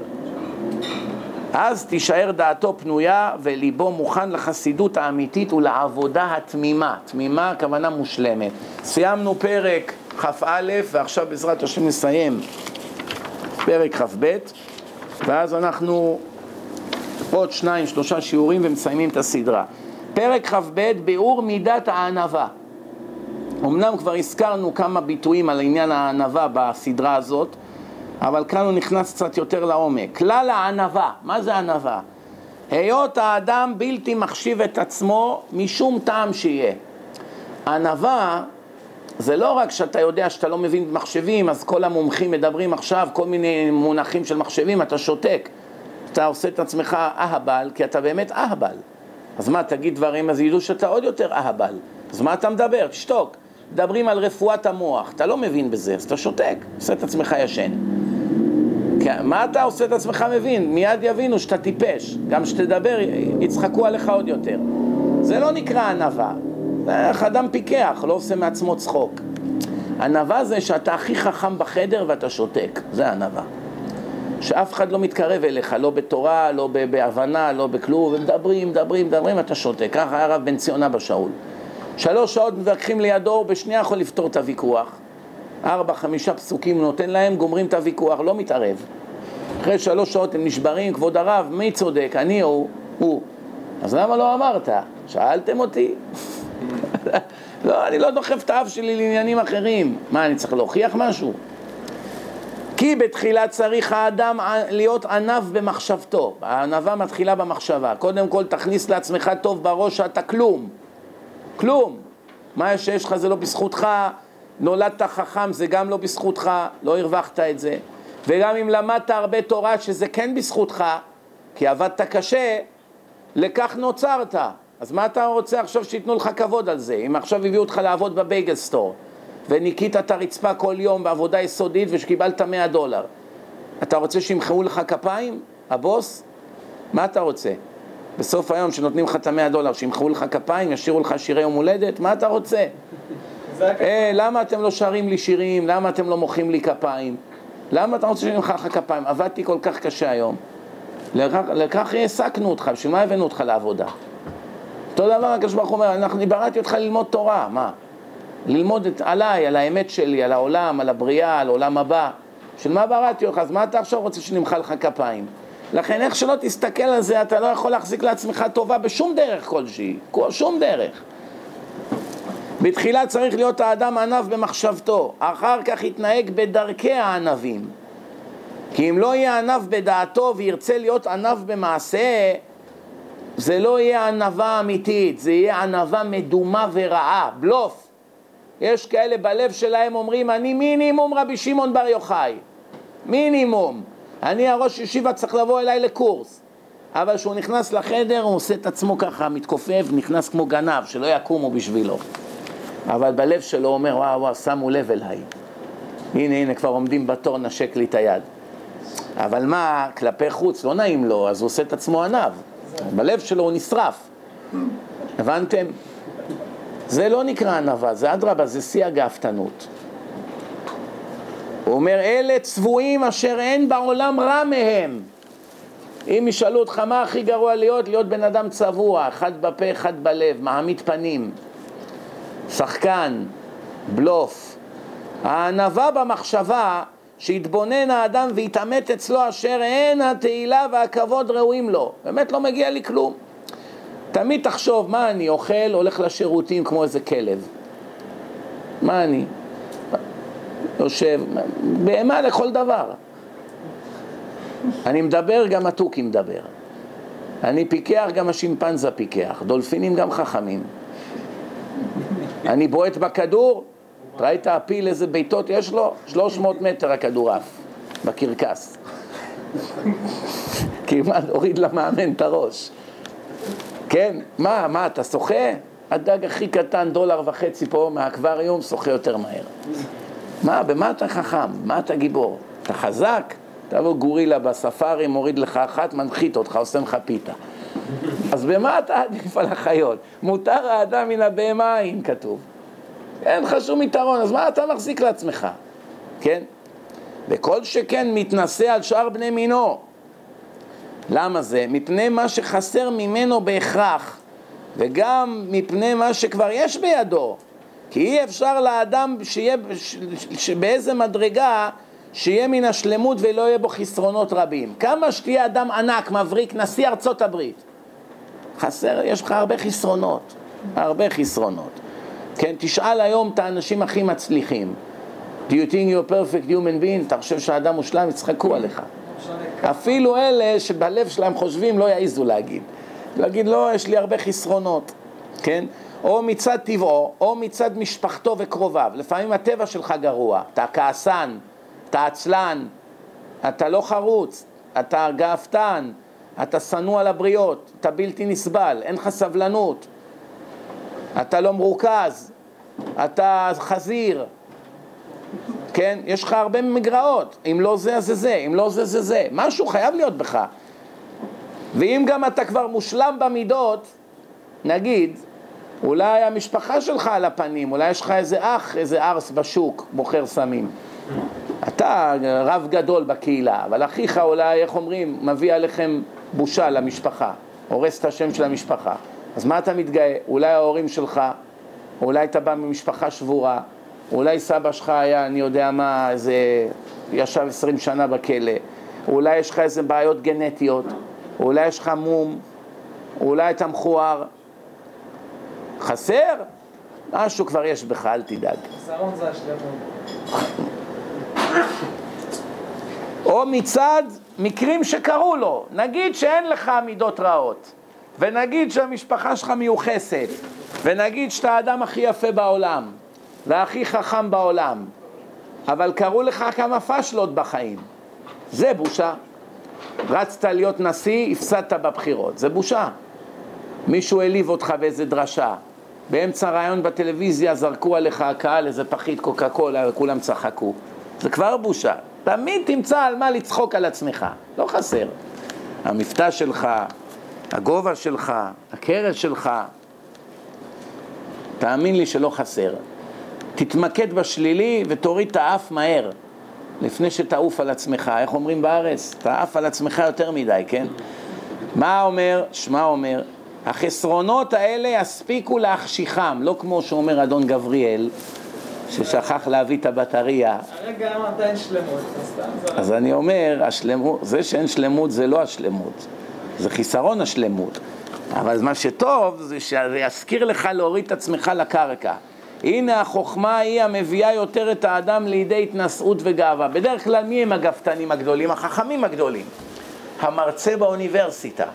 אז תישאר דעתו פנויה וליבו מוכן לחסידות האמיתית ולעבודה התמימה. תמימה, הכוונה מושלמת. סיימנו פרק כ"א ועכשיו בעזרת השם נסיים פרק כ"ב ואז אנחנו עוד שניים, שלושה שיעורים ומסיימים את הסדרה. פרק כ"ב, ביאור מידת הענווה. אמנם כבר הזכרנו כמה ביטויים על עניין הענווה בסדרה הזאת, אבל כאן הוא נכנס קצת יותר לעומק. כלל הענווה, מה זה ענווה? היות האדם בלתי מחשיב את עצמו משום טעם שיהיה. ענווה זה לא רק שאתה יודע שאתה לא מבין מחשבים, אז כל המומחים מדברים עכשיו כל מיני מונחים של מחשבים, אתה שותק. אתה עושה את עצמך אהבל, כי אתה באמת אהבל. אז מה, תגיד דברים, אז ידעו שאתה עוד יותר אהבל. אז מה אתה מדבר? תשתוק. מדברים על רפואת המוח, אתה לא מבין בזה, אז אתה שותק, עושה את עצמך ישן. מה אתה עושה את עצמך מבין? מיד יבינו שאתה טיפש. גם כשתדבר, יצחקו עליך עוד יותר. זה לא נקרא ענווה. איך אדם פיקח, לא עושה מעצמו צחוק. ענווה זה שאתה הכי חכם בחדר ואתה שותק. זה ענווה. שאף אחד לא מתקרב אליך, לא בתורה, לא בהבנה, לא בכלום, ומדברים, מדברים, מדברים, אתה שותק. ככה היה הרב בן ציון אבא שאול. שלוש שעות מתווכחים לידו, הוא בשנייה יכול לפתור את הוויכוח. ארבע, חמישה פסוקים נותן להם, גומרים את הוויכוח, לא מתערב. אחרי שלוש שעות הם נשברים, כבוד הרב, מי צודק, אני או? הוא. אז למה לא אמרת? שאלתם אותי? <laughs> לא, אני לא דוחף את האף שלי לעניינים אחרים. מה, אני צריך להוכיח משהו? כי בתחילה צריך האדם להיות ענב במחשבתו. הענבה מתחילה במחשבה. קודם כל תכניס לעצמך טוב בראש שאתה כלום. כלום. מה שיש לך זה לא בזכותך, נולדת חכם זה גם לא בזכותך, לא הרווחת את זה. וגם אם למדת הרבה תורה שזה כן בזכותך, כי עבדת קשה, לכך נוצרת. אז מה אתה רוצה עכשיו שייתנו לך כבוד על זה? אם עכשיו הביאו אותך לעבוד בבייגל סטור, וניקית את הרצפה כל יום בעבודה יסודית ושקיבלת 100 דולר. אתה רוצה שימחאו לך כפיים, הבוס? מה אתה רוצה? בסוף היום שנותנים לך את המאה דולר, שימחאו לך כפיים, ישירו לך שירי יום הולדת, מה אתה רוצה? אה, למה אתם לא שרים לי שירים? למה אתם לא מוחאים לי כפיים? למה אתה רוצה שנמחא לך כפיים? עבדתי כל כך קשה היום. לכך, לכך העסקנו אותך, בשביל מה הבאנו אותך לעבודה? אותו דבר הקדוש ברוך הוא אומר, אני בראתי אותך ללמוד תורה, מה? ללמוד את, עליי, על האמת שלי, על העולם, על הבריאה, על עולם הבא. של מה בראתי אותך, אז מה אתה עכשיו רוצה שנמחא לך כפיים? לכן איך שלא תסתכל על זה, אתה לא יכול להחזיק לעצמך טובה בשום דרך כלשהי, שום דרך. בתחילה צריך להיות האדם ענב במחשבתו, אחר כך יתנהג בדרכי הענבים. כי אם לא יהיה ענב בדעתו וירצה להיות ענב במעשה, זה לא יהיה ענבה אמיתית, זה יהיה ענבה מדומה ורעה, בלוף. יש כאלה בלב שלהם אומרים, אני מינימום רבי שמעון בר יוחאי, מינימום. אני הראש ישיבה צריך לבוא אליי לקורס. אבל כשהוא נכנס לחדר הוא עושה את עצמו ככה, מתכופף, נכנס כמו גנב, שלא יקומו בשבילו. אבל בלב שלו אומר, וואו וואו, שמו לב אליי. הנה הנה כבר עומדים בתור, נשק לי את היד. אבל מה, כלפי חוץ, לא נעים לו, אז הוא עושה את עצמו עניו. בלב שלו הוא נשרף. הבנתם? זה לא נקרא ענווה, זה אדרבה, זה שיא הגאוותנות. הוא אומר, אלה צבועים אשר אין בעולם רע מהם. אם ישאלו אותך מה הכי גרוע להיות, להיות בן אדם צבוע, אחד בפה, אחד בלב, מעמיד פנים, שחקן, בלוף. הענווה במחשבה, שיתבונן האדם ויתעמת אצלו אשר אין התהילה והכבוד ראויים לו. באמת לא מגיע לי כלום. תמיד תחשוב, מה אני אוכל, הולך לשירותים כמו איזה כלב. מה אני? יושב, בהמה לכל דבר. אני מדבר, גם התוכי מדבר. אני פיקח, גם השימפנזה פיקח. דולפינים גם חכמים. אני בועט בכדור, ראית הפיל איזה בעיטות יש לו? 300 מטר הכדור עף, בקרקס. כמעט הוריד למאמן את הראש. כן, מה, מה, אתה שוחה? הדג הכי קטן, דולר וחצי פה מהאקווריום, שוחה יותר מהר. מה, במה אתה חכם? מה אתה גיבור? אתה חזק? תבוא גורילה בספארי, מוריד לך אחת, מנחית אותך, עושה לך פיתה. אז במה אתה עדיף על החיות? מותר האדם מן הבהמה, אם כתוב. אין לך שום יתרון, אז מה אתה מחזיק לעצמך? כן? וכל שכן מתנשא על שאר בני מינו. למה זה? מפני מה שחסר ממנו בהכרח, וגם מפני מה שכבר יש בידו. כי אי אפשר לאדם שיהיה באיזה מדרגה שיהיה מן השלמות ולא יהיה בו חסרונות רבים. כמה שתהיה אדם ענק, מבריק, נשיא ארצות הברית. חסר, יש לך הרבה חסרונות, הרבה חסרונות. כן, תשאל היום את האנשים הכי מצליחים. Do you think you're perfect human being? אתה חושב שהאדם מושלם? יצחקו עליך. אפילו אלה שבלב שלהם חושבים לא יעזו להגיד. להגיד, לא, יש לי הרבה חסרונות, כן? או מצד טבעו, או מצד משפחתו וקרוביו. לפעמים הטבע שלך גרוע, אתה כעסן, אתה עצלן, אתה לא חרוץ, אתה גאוותן, אתה שנוא על הבריות, אתה בלתי נסבל, אין לך סבלנות, אתה לא מרוכז, אתה חזיר, כן? יש לך הרבה מגרעות, אם לא זה אז זה זה, אם לא זה זה זה, משהו חייב להיות בך. ואם גם אתה כבר מושלם במידות, נגיד, אולי המשפחה שלך על הפנים, אולי יש לך איזה אח, איזה ארס בשוק, מוכר סמים. אתה רב גדול בקהילה, אבל אחיך אולי, איך אומרים, מביא עליכם בושה למשפחה, הורס את השם של המשפחה. אז מה אתה מתגאה? אולי ההורים שלך, אולי אתה בא ממשפחה שבורה, אולי סבא שלך היה, אני יודע מה, איזה, ישב עשרים שנה בכלא, אולי יש לך איזה בעיות גנטיות, אולי יש לך מום, אולי אתה מכוער. חסר? משהו כבר יש בך, אל תדאג. או מצד מקרים שקרו לו, נגיד שאין לך מידות רעות, ונגיד שהמשפחה שלך מיוחסת, ונגיד שאתה האדם הכי יפה בעולם, והכי חכם בעולם, אבל קרו לך כמה פשלות בחיים, זה בושה. רצת להיות נשיא, הפסדת בבחירות, זה בושה. מישהו העליב אותך באיזה דרשה, באמצע ראיון בטלוויזיה זרקו עליך הקהל איזה פחית קוקה קולה וכולם צחקו. זה כבר בושה. תמיד תמצא על מה לצחוק על עצמך, לא חסר. המבטא שלך, הגובה שלך, הקרש שלך, תאמין לי שלא חסר. תתמקד בשלילי ותוריד את האף מהר, לפני שתעוף על עצמך. איך אומרים בארץ? תעף על עצמך יותר מדי, כן? מה אומר? שמע אומר, החסרונות האלה יספיקו להחשיכם, לא כמו שאומר אדון גבריאל, ששכח להביא את הבטריה. הרגע אמרת אין שלמות, אז אני אומר, השלמות, זה שאין שלמות זה לא השלמות, זה חיסרון השלמות. אבל מה שטוב זה שזה יזכיר לך להוריד את עצמך לקרקע. הנה החוכמה היא המביאה יותר את האדם לידי התנשאות וגאווה. בדרך כלל מי הם הגפתנים הגדולים? החכמים הגדולים. המרצה באוניברסיטה.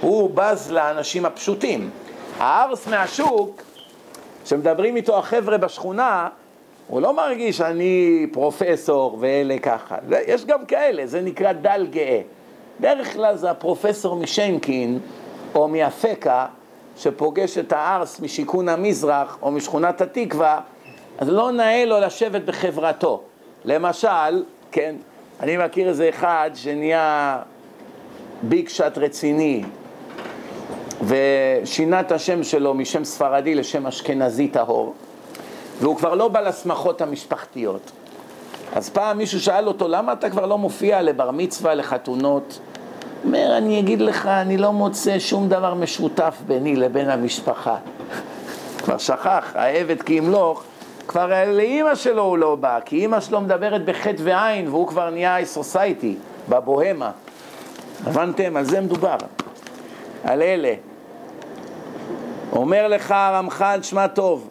הוא בז לאנשים הפשוטים. הארס מהשוק, כשמדברים איתו החבר'ה בשכונה, הוא לא מרגיש אני פרופסור ואלה ככה. יש גם כאלה, זה נקרא דל גאה. בדרך כלל זה הפרופסור משנקין או מאפקה, שפוגש את הארס משיכון המזרח או משכונת התקווה, אז לא נאה לו לשבת בחברתו. למשל, כן, אני מכיר איזה אחד שנהיה ביג שאט רציני, ושינה את השם שלו משם ספרדי לשם אשכנזי טהור, והוא כבר לא בא לשמחות המשפחתיות. אז פעם מישהו שאל אותו, למה אתה כבר לא מופיע לבר מצווה, לחתונות? אומר, אני אגיד לך, אני לא מוצא שום דבר משותף ביני לבין המשפחה. <laughs> כבר שכח, העבד כי ימלוך, כבר לאימא שלו הוא לא בא, כי אימא שלו מדברת בחטא ועין, והוא כבר נהיה סוסייטי, בבוהמה. הבנתם? על זה מדובר. על אלה. אומר לך הרמח"ל, שמע טוב,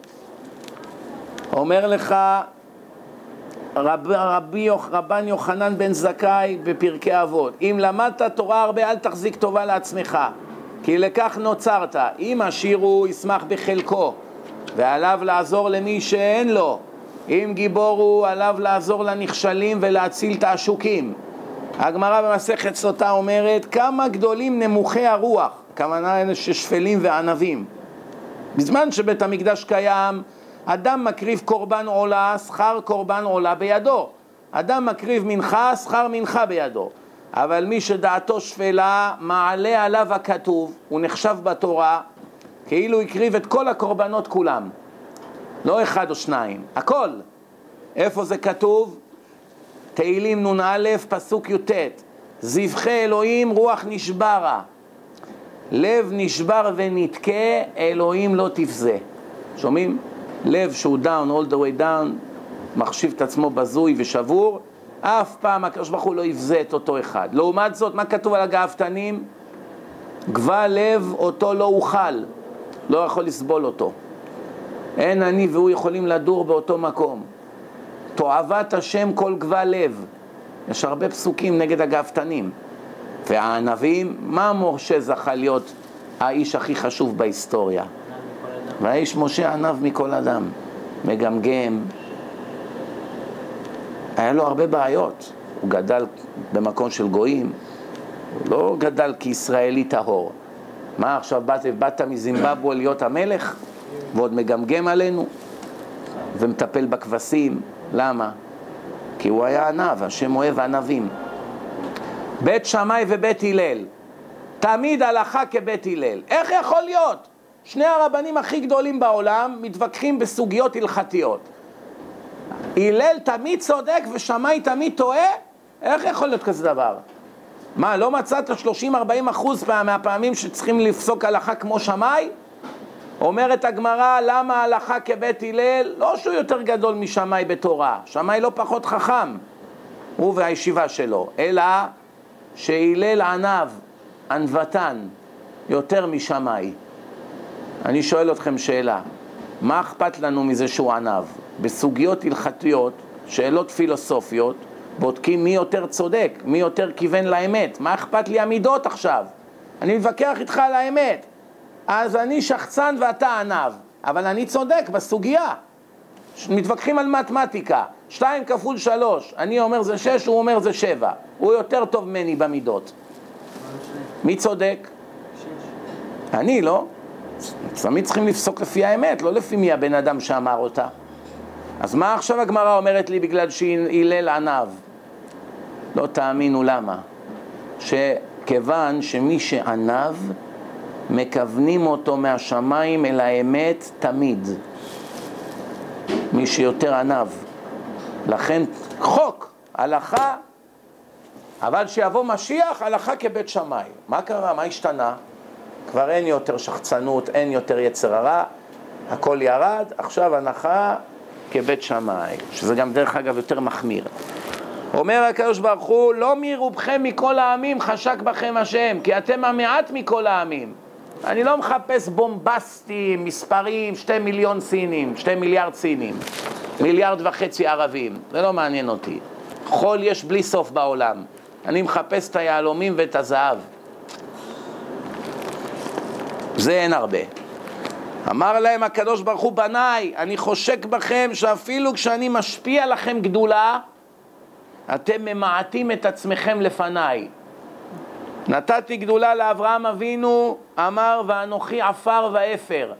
אומר לך רב, רבי, רבן יוחנן בן זכאי בפרקי אבות, אם למדת תורה הרבה אל תחזיק טובה לעצמך, כי לכך נוצרת, אם עשיר הוא ישמח בחלקו, ועליו לעזור למי שאין לו, אם גיבור הוא עליו לעזור לנכשלים ולהציל את העשוקים. הגמרא במסכת סוטה אומרת, כמה גדולים נמוכי הרוח, כוונה אלה ששפלים וענבים. בזמן שבית המקדש קיים, אדם מקריב קורבן עולה, שכר קורבן עולה בידו. אדם מקריב מנחה, שכר מנחה בידו. אבל מי שדעתו שפלה, מעלה עליו הכתוב, הוא נחשב בתורה, כאילו הקריב את כל הקורבנות כולם. לא אחד או שניים, הכל. איפה זה כתוב? תהילים נ"א, פסוק י"ט: זבחי אלוהים רוח נשברה, לב נשבר ונתקה, אלוהים לא תפזה. שומעים? לב שהוא דאון, all the way down, מחשיב את עצמו בזוי ושבור, אף פעם הקדוש ברוך הוא לא יבזה את אותו אחד. לעומת זאת, מה כתוב על הגאוותנים? גבה לב אותו לא אוכל, לא יכול לסבול אותו. אין אני והוא יכולים לדור באותו מקום. תועבת השם כל גבה לב. יש הרבה פסוקים נגד הגאוותנים. והענבים, מה משה זכה להיות האיש הכי חשוב בהיסטוריה? והאיש משה ענב מכל אדם, מגמגם. היה לו הרבה בעיות. הוא גדל במקום של גויים, הוא לא גדל כישראלי טהור. מה עכשיו באת, באת מזימבבואה להיות המלך ועוד מגמגם עלינו ומטפל בכבשים? למה? כי הוא היה ענב, השם אוהב ענבים. בית שמאי ובית הלל, תמיד הלכה כבית הלל. איך יכול להיות? שני הרבנים הכי גדולים בעולם מתווכחים בסוגיות הלכתיות. הלל תמיד צודק ושמאי תמיד טועה? איך יכול להיות כזה דבר? מה, לא מצאת 30-40 אחוז מהפעמים שצריכים לפסוק הלכה כמו שמאי? אומרת הגמרא, למה הלכה כבית הלל? לא שהוא יותר גדול משמאי בתורה, שמאי לא פחות חכם, הוא והישיבה שלו, אלא שהלל ענב, ענוותן, יותר משמאי. אני שואל אתכם שאלה, מה אכפת לנו מזה שהוא ענב? בסוגיות הלכתיות, שאלות פילוסופיות, בודקים מי יותר צודק, מי יותר כיוון לאמת. מה אכפת לי המידות עכשיו? אני מתווכח איתך על האמת. אז אני שחצן ואתה ענב, אבל אני צודק בסוגיה. מתווכחים על מתמטיקה, שתיים כפול שלוש, אני אומר זה שש, הוא אומר זה שבע. הוא יותר טוב ממני במידות. מי צודק? אני, לא? תמיד צריכים לפסוק לפי האמת, לא לפי מי הבן אדם שאמר אותה. אז מה עכשיו הגמרא אומרת לי בגלל שהילל עניו? לא תאמינו למה. שכיוון שמי שעניו, מכוונים אותו מהשמיים אל האמת תמיד. מי שיותר עניו. לכן חוק, הלכה, אבל שיבוא משיח, הלכה כבית שמאי. מה קרה? מה השתנה? כבר אין יותר שחצנות, אין יותר יצר הרע, הכל ירד, עכשיו הנחה כבית שמאי, שזה גם דרך אגב יותר מחמיר. אומר הקדוש ברוך הוא, לא מרובכם מכל העמים חשק בכם השם, כי אתם המעט מכל העמים. אני לא מחפש בומבסטים, מספרים, שתי מיליון סינים, שתי מיליארד סינים, מיליארד וחצי ערבים, זה לא מעניין אותי. חול יש בלי סוף בעולם. אני מחפש את היהלומים ואת הזהב. זה אין הרבה. אמר להם הקדוש ברוך הוא, בניי, אני חושק בכם שאפילו כשאני משפיע לכם גדולה, אתם ממעטים את עצמכם לפניי. נתתי גדולה לאברהם אבינו, אמר ואנוכי עפר ואפר.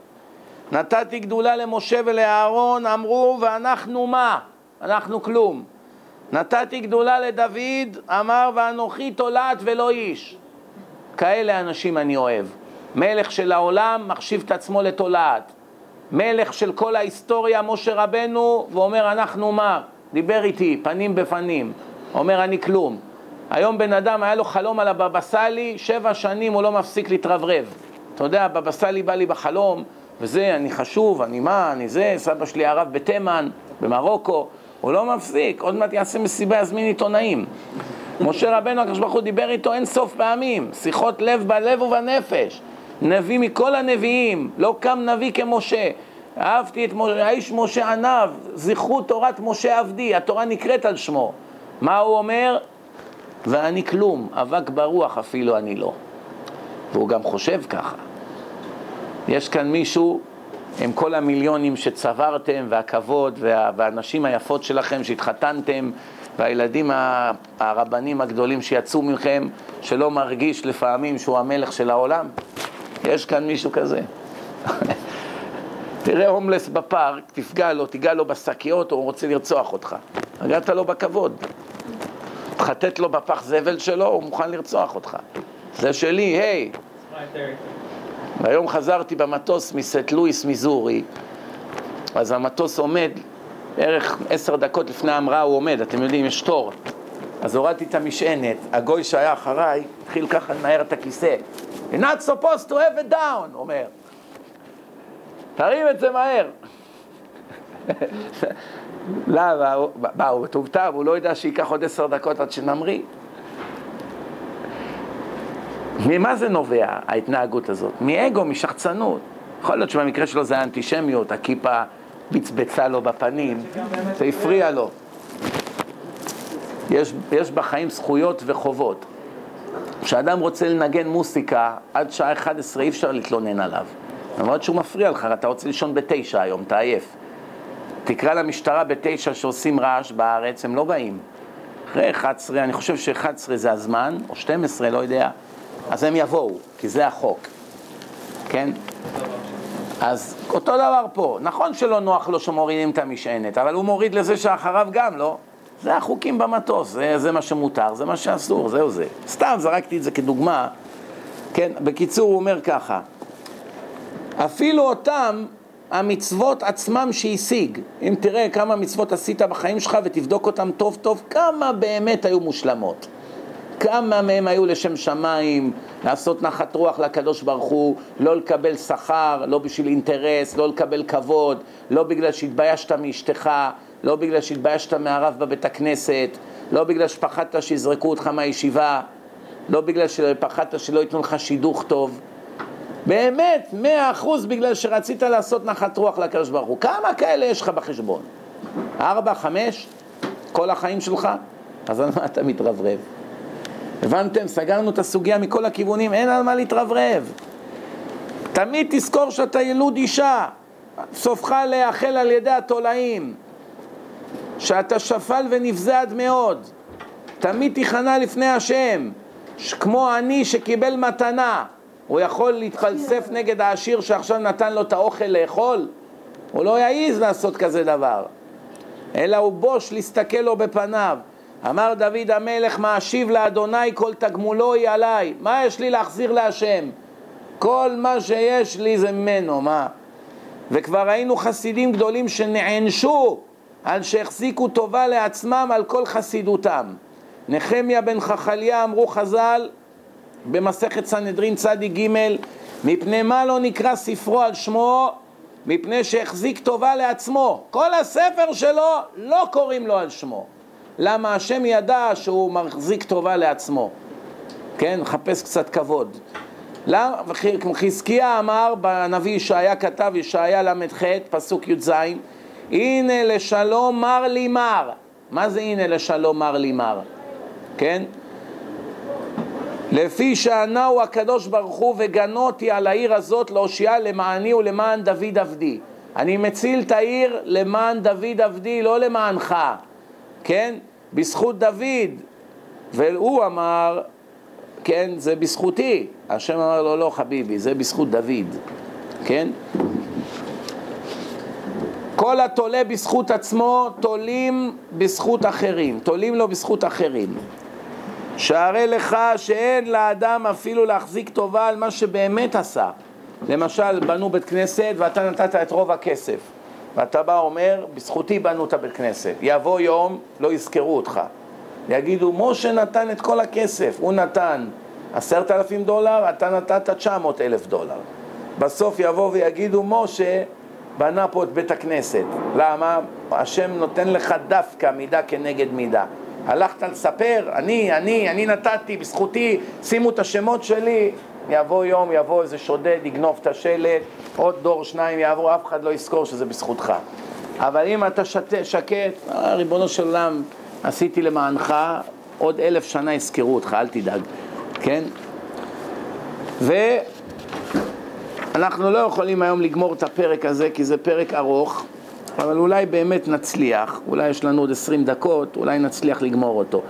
נתתי גדולה למשה ולאהרון, אמרו ואנחנו מה? אנחנו כלום. נתתי גדולה לדוד, אמר ואנוכי תולעת ולא איש. כאלה אנשים אני אוהב. מלך של העולם מחשיב את עצמו לתולעת. מלך של כל ההיסטוריה, משה רבנו, ואומר אנחנו מה? דיבר איתי, פנים בפנים. אומר אני כלום. היום בן אדם היה לו חלום על הבבא סאלי, שבע שנים הוא לא מפסיק להתרברב. אתה יודע, הבבא סאלי בא לי בחלום, וזה, אני חשוב, אני מה, אני זה, סבא שלי הרב בתימן, במרוקו, הוא לא מפסיק, עוד מעט יעשה מסיבה, יזמין עיתונאים. משה רבנו, הקדוש ברוך הוא דיבר איתו אין סוף פעמים, שיחות לב בלב ובנפש. נביא מכל הנביאים, לא קם נביא כמשה. אהבתי את משה, האיש משה עניו, זכרו תורת משה עבדי, התורה נקראת על שמו. מה הוא אומר? ואני כלום, אבק ברוח אפילו אני לא. והוא גם חושב ככה. יש כאן מישהו עם כל המיליונים שצברתם, והכבוד, וה, והנשים היפות שלכם שהתחתנתם, והילדים הרבנים הגדולים שיצאו מכם, שלא מרגיש לפעמים שהוא המלך של העולם? יש כאן מישהו כזה. תראה הומלס בפארק, תפגע לו, תיגע לו בשקיות, הוא רוצה לרצוח אותך. הגעת לו בכבוד. תחטט לו בפח זבל שלו, הוא מוכן לרצוח אותך. זה שלי, היי. והיום חזרתי במטוס מסט לואיס, מיזורי, אז המטוס עומד, בערך עשר דקות לפני ההמראה הוא עומד, אתם יודעים, יש תור. אז הורדתי את המשענת, הגוי שהיה אחריי התחיל ככה לנער את הכיסא. You're not supposed to have it down, אומר. תרים את זה מהר. <laughs> למה? מה, הוא מטומטם, הוא לא יודע שייקח עוד עשר דקות עד שנמריא. ממה זה נובע, ההתנהגות הזאת? מאגו, משחצנות. יכול להיות שבמקרה שלו זה האנטישמיות, הכיפה בצבצה לו בפנים, זה הפריע לו. יש, יש בחיים זכויות וחובות. כשאדם רוצה לנגן מוסיקה, עד שעה 11 אי אפשר להתלונן עליו. למרות שהוא מפריע לך, אתה רוצה לישון בתשע היום, אתה עייף. תקרא למשטרה בתשע שעושים רעש בארץ, הם לא באים. אחרי 11, אני חושב ש-11 זה הזמן, או 12, לא יודע, אז הם יבואו, כי זה החוק, כן? אז אותו דבר פה, נכון שלא נוח לו שמורידים את המשענת, אבל הוא מוריד לזה שאחריו גם, לא? זה החוקים במטוס, זה, זה מה שמותר, זה מה שאסור, זהו זה. סתם זרקתי את זה כדוגמה, כן? בקיצור, הוא אומר ככה, אפילו אותם המצוות עצמם שהשיג, אם תראה כמה מצוות עשית בחיים שלך ותבדוק אותם טוב טוב, כמה באמת היו מושלמות. כמה מהם היו לשם שמיים, לעשות נחת רוח לקדוש ברוך הוא, לא לקבל שכר, לא בשביל אינטרס, לא לקבל כבוד, לא בגלל שהתביישת מאשתך, לא בגלל שהתביישת מהרב בבית הכנסת, לא בגלל שפחדת שיזרקו אותך מהישיבה, לא בגלל שפחדת שלא ייתנו לך שידוך טוב. באמת, מאה אחוז בגלל שרצית לעשות נחת רוח לקדוש ברוך הוא. כמה כאלה יש לך בחשבון? ארבע, חמש? כל החיים שלך? אז על מה אתה מתרברב? הבנתם? סגרנו את הסוגיה מכל הכיוונים, אין על מה להתרברב. תמיד תזכור שאתה ילוד אישה, סופך להיאכל על ידי התולעים, שאתה שפל ונבזה עד מאוד. תמיד תיכנע לפני השם, כמו אני שקיבל מתנה. הוא יכול להתפלסף נגד העשיר שעכשיו נתן לו את האוכל לאכול? הוא לא יעז לעשות כזה דבר. אלא הוא בוש להסתכל לו בפניו. אמר דוד המלך, מה אשיב לאדוני כל תגמולו היא עליי. מה יש לי להחזיר להשם? כל מה שיש לי זה ממנו, מה? וכבר ראינו חסידים גדולים שנענשו על שהחזיקו טובה לעצמם על כל חסידותם. נחמיה בן חכליה אמרו חז"ל במסכת סנהדרין ג' מפני מה לא נקרא ספרו על שמו? מפני שהחזיק טובה לעצמו. כל הספר שלו לא קוראים לו על שמו. למה השם ידע שהוא מחזיק טובה לעצמו. כן, מחפש קצת כבוד. חזקיה אמר, בנביא ישעיה כתב, ישעיה ל"ח, פסוק י"ז, הנה לשלום מר לי מר. מה זה הנה לשלום מר לי מר? כן? לפי שענהו הקדוש ברוך הוא וגנותי על העיר הזאת להושיעה למעני ולמען דוד עבדי. אני מציל את העיר למען דוד עבדי, לא למענך, כן? בזכות דוד. והוא אמר, כן, זה בזכותי. השם אמר לו, לא חביבי, זה בזכות דוד, כן? כל התולה בזכות עצמו, תולים בזכות אחרים, תולים לו בזכות אחרים. שהרי לך שאין לאדם אפילו להחזיק טובה על מה שבאמת עשה. למשל, בנו בית כנסת ואתה נתת את רוב הכסף. ואתה בא אומר, בזכותי בנו את הבית כנסת. יבוא יום, לא יזכרו אותך. יגידו, משה נתן את כל הכסף, הוא נתן עשרת אלפים דולר, אתה נתת תשע מאות אלף דולר. בסוף יבוא ויגידו, משה בנה פה את בית הכנסת. למה? השם נותן לך דווקא מידה כנגד מידה. הלכת לספר, אני, אני, אני נתתי, בזכותי, שימו את השמות שלי. יבוא יום, יבוא איזה שודד, יגנוב את השלט, עוד דור, שניים יעברו, אף אחד לא יזכור שזה בזכותך. אבל אם אתה שת, שקט, אה, ריבונו של עולם, עשיתי למענך, עוד אלף שנה יזכרו אותך, אל תדאג, כן? ואנחנו לא יכולים היום לגמור את הפרק הזה, כי זה פרק ארוך. אבל אולי באמת נצליח, אולי יש לנו עוד עשרים דקות, אולי נצליח לגמור אותו.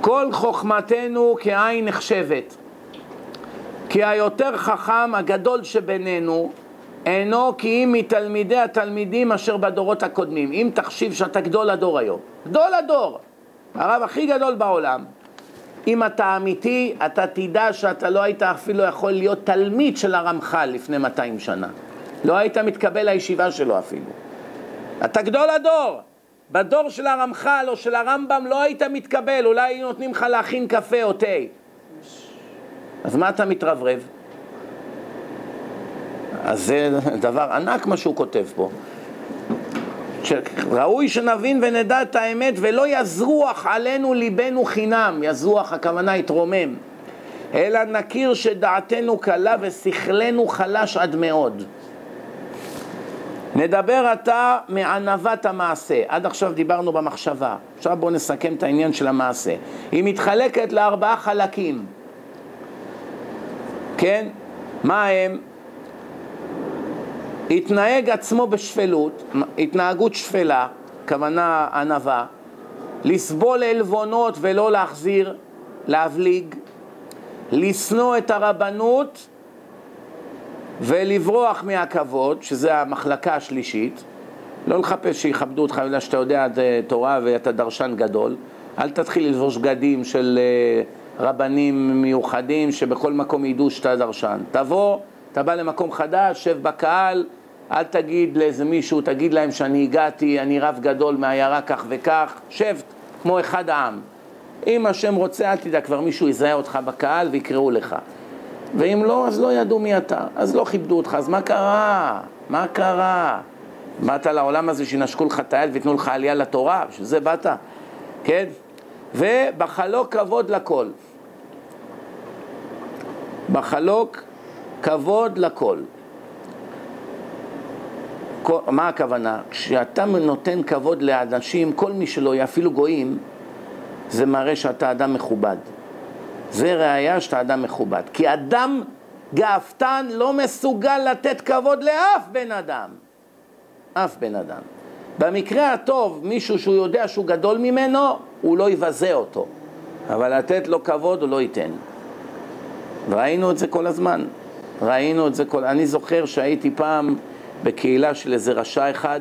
כל חוכמתנו כעין נחשבת, כי היותר חכם הגדול שבינינו אינו כי אם מתלמידי התלמידים אשר בדורות הקודמים. אם תחשיב שאתה גדול הדור היום, גדול הדור, הרב הכי גדול בעולם, אם אתה אמיתי, אתה תדע שאתה לא היית אפילו יכול להיות תלמיד של הרמח"ל לפני 200 שנה. לא היית מתקבל לישיבה שלו אפילו. אתה גדול הדור. בדור של הרמח"ל או של הרמב"ם לא היית מתקבל, אולי נותנים לך להכין קפה או תה. אז מה אתה מתרברב? אז זה דבר ענק מה שהוא כותב פה. ראוי שנבין ונדע את האמת ולא יזרוח עלינו ליבנו חינם, יזרוח הכוונה יתרומם, אלא נכיר שדעתנו קלה ושכלנו חלש עד מאוד. נדבר עתה מענוות המעשה. עד עכשיו דיברנו במחשבה. עכשיו בואו נסכם את העניין של המעשה. היא מתחלקת לארבעה חלקים. כן? מה הם? התנהג עצמו בשפלות, התנהגות שפלה, כוונה ענווה, לסבול עלבונות ולא להחזיר, להבליג, לשנוא את הרבנות ולברוח מהכבוד, שזה המחלקה השלישית, לא לחפש שיכבדו אותך בגלל שאתה יודע תורה ואתה דרשן גדול, אל תתחיל ללבוש בגדים של אה, רבנים מיוחדים שבכל מקום ידעו שאתה דרשן. תבוא, אתה בא למקום חדש, שב בקהל, אל תגיד לאיזה מישהו, תגיד להם שאני הגעתי, אני רב גדול מעיירה כך וכך, שב כמו אחד העם. אם השם רוצה, אל תדע, כבר מישהו יזהה אותך בקהל ויקראו לך. ואם לא, אז לא ידעו מי אתה, אז לא כיבדו אותך, אז מה קרה? מה קרה? באת לעולם הזה שינשקו לך את היד ויתנו לך עלייה לתורה, בשביל זה באת, כן? ובחלוק כבוד לכל. בחלוק כבוד לכל. מה הכוונה? כשאתה נותן כבוד לאנשים, כל מי שלא יהיה, אפילו גויים, זה מראה שאתה אדם מכובד. זה ראייה שאתה אדם מכובד. כי אדם גאוותן לא מסוגל לתת כבוד לאף בן אדם. אף בן אדם. במקרה הטוב, מישהו שהוא יודע שהוא גדול ממנו, הוא לא יבזה אותו. אבל לתת לו כבוד הוא לא ייתן. ראינו את זה כל הזמן. ראינו את זה כל... אני זוכר שהייתי פעם בקהילה של איזה רשע אחד,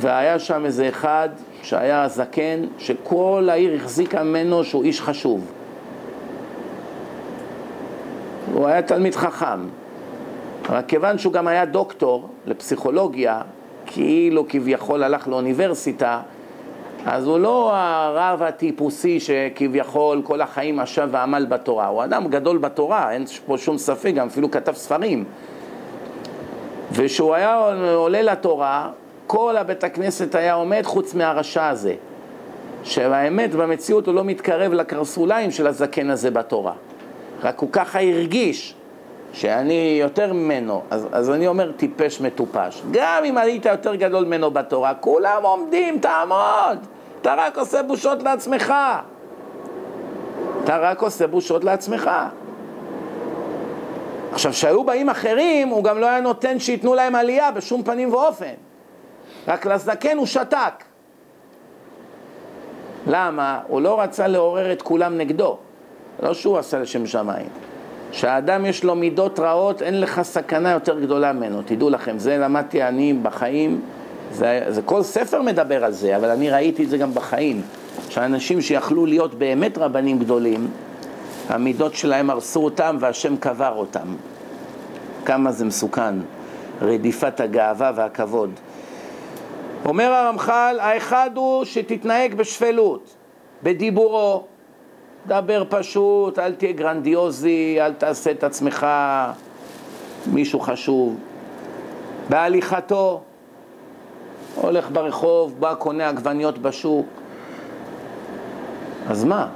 והיה שם איזה אחד שהיה זקן, שכל העיר החזיקה ממנו שהוא איש חשוב. הוא היה תלמיד חכם. אבל כיוון שהוא גם היה דוקטור לפסיכולוגיה, כאילו כביכול הלך לאוניברסיטה, אז הוא לא הרב הטיפוסי שכביכול כל החיים אשב ועמל בתורה, הוא אדם גדול בתורה, אין פה שום ספק, גם אפילו כתב ספרים. וכשהוא היה עולה לתורה, כל הבית הכנסת היה עומד חוץ מהרשע הזה. שהאמת, במציאות הוא לא מתקרב לקרסוליים של הזקן הזה בתורה. רק הוא ככה הרגיש שאני יותר ממנו, אז, אז אני אומר טיפש מטופש. גם אם היית יותר גדול ממנו בתורה, כולם עומדים, תעמוד. אתה רק עושה בושות לעצמך. אתה רק עושה בושות לעצמך. עכשיו, כשהיו באים אחרים, הוא גם לא היה נותן שייתנו להם עלייה בשום פנים ואופן. רק לזקן הוא שתק. למה? הוא לא רצה לעורר את כולם נגדו. לא שהוא עשה לשם שמיים. כשהאדם יש לו מידות רעות, אין לך סכנה יותר גדולה ממנו. תדעו לכם, זה למדתי אני בחיים, זה, זה כל ספר מדבר על זה, אבל אני ראיתי את זה גם בחיים. שאנשים שיכלו להיות באמת רבנים גדולים, המידות שלהם הרסו אותם והשם קבר אותם. כמה זה מסוכן, רדיפת הגאווה והכבוד. אומר הרמח"ל, האחד הוא שתתנהג בשפלות, בדיבורו, דבר פשוט, אל תהיה גרנדיוזי, אל תעשה את עצמך מישהו חשוב. בהליכתו, הולך ברחוב, בא קונה עגבניות בשוק. אז מה?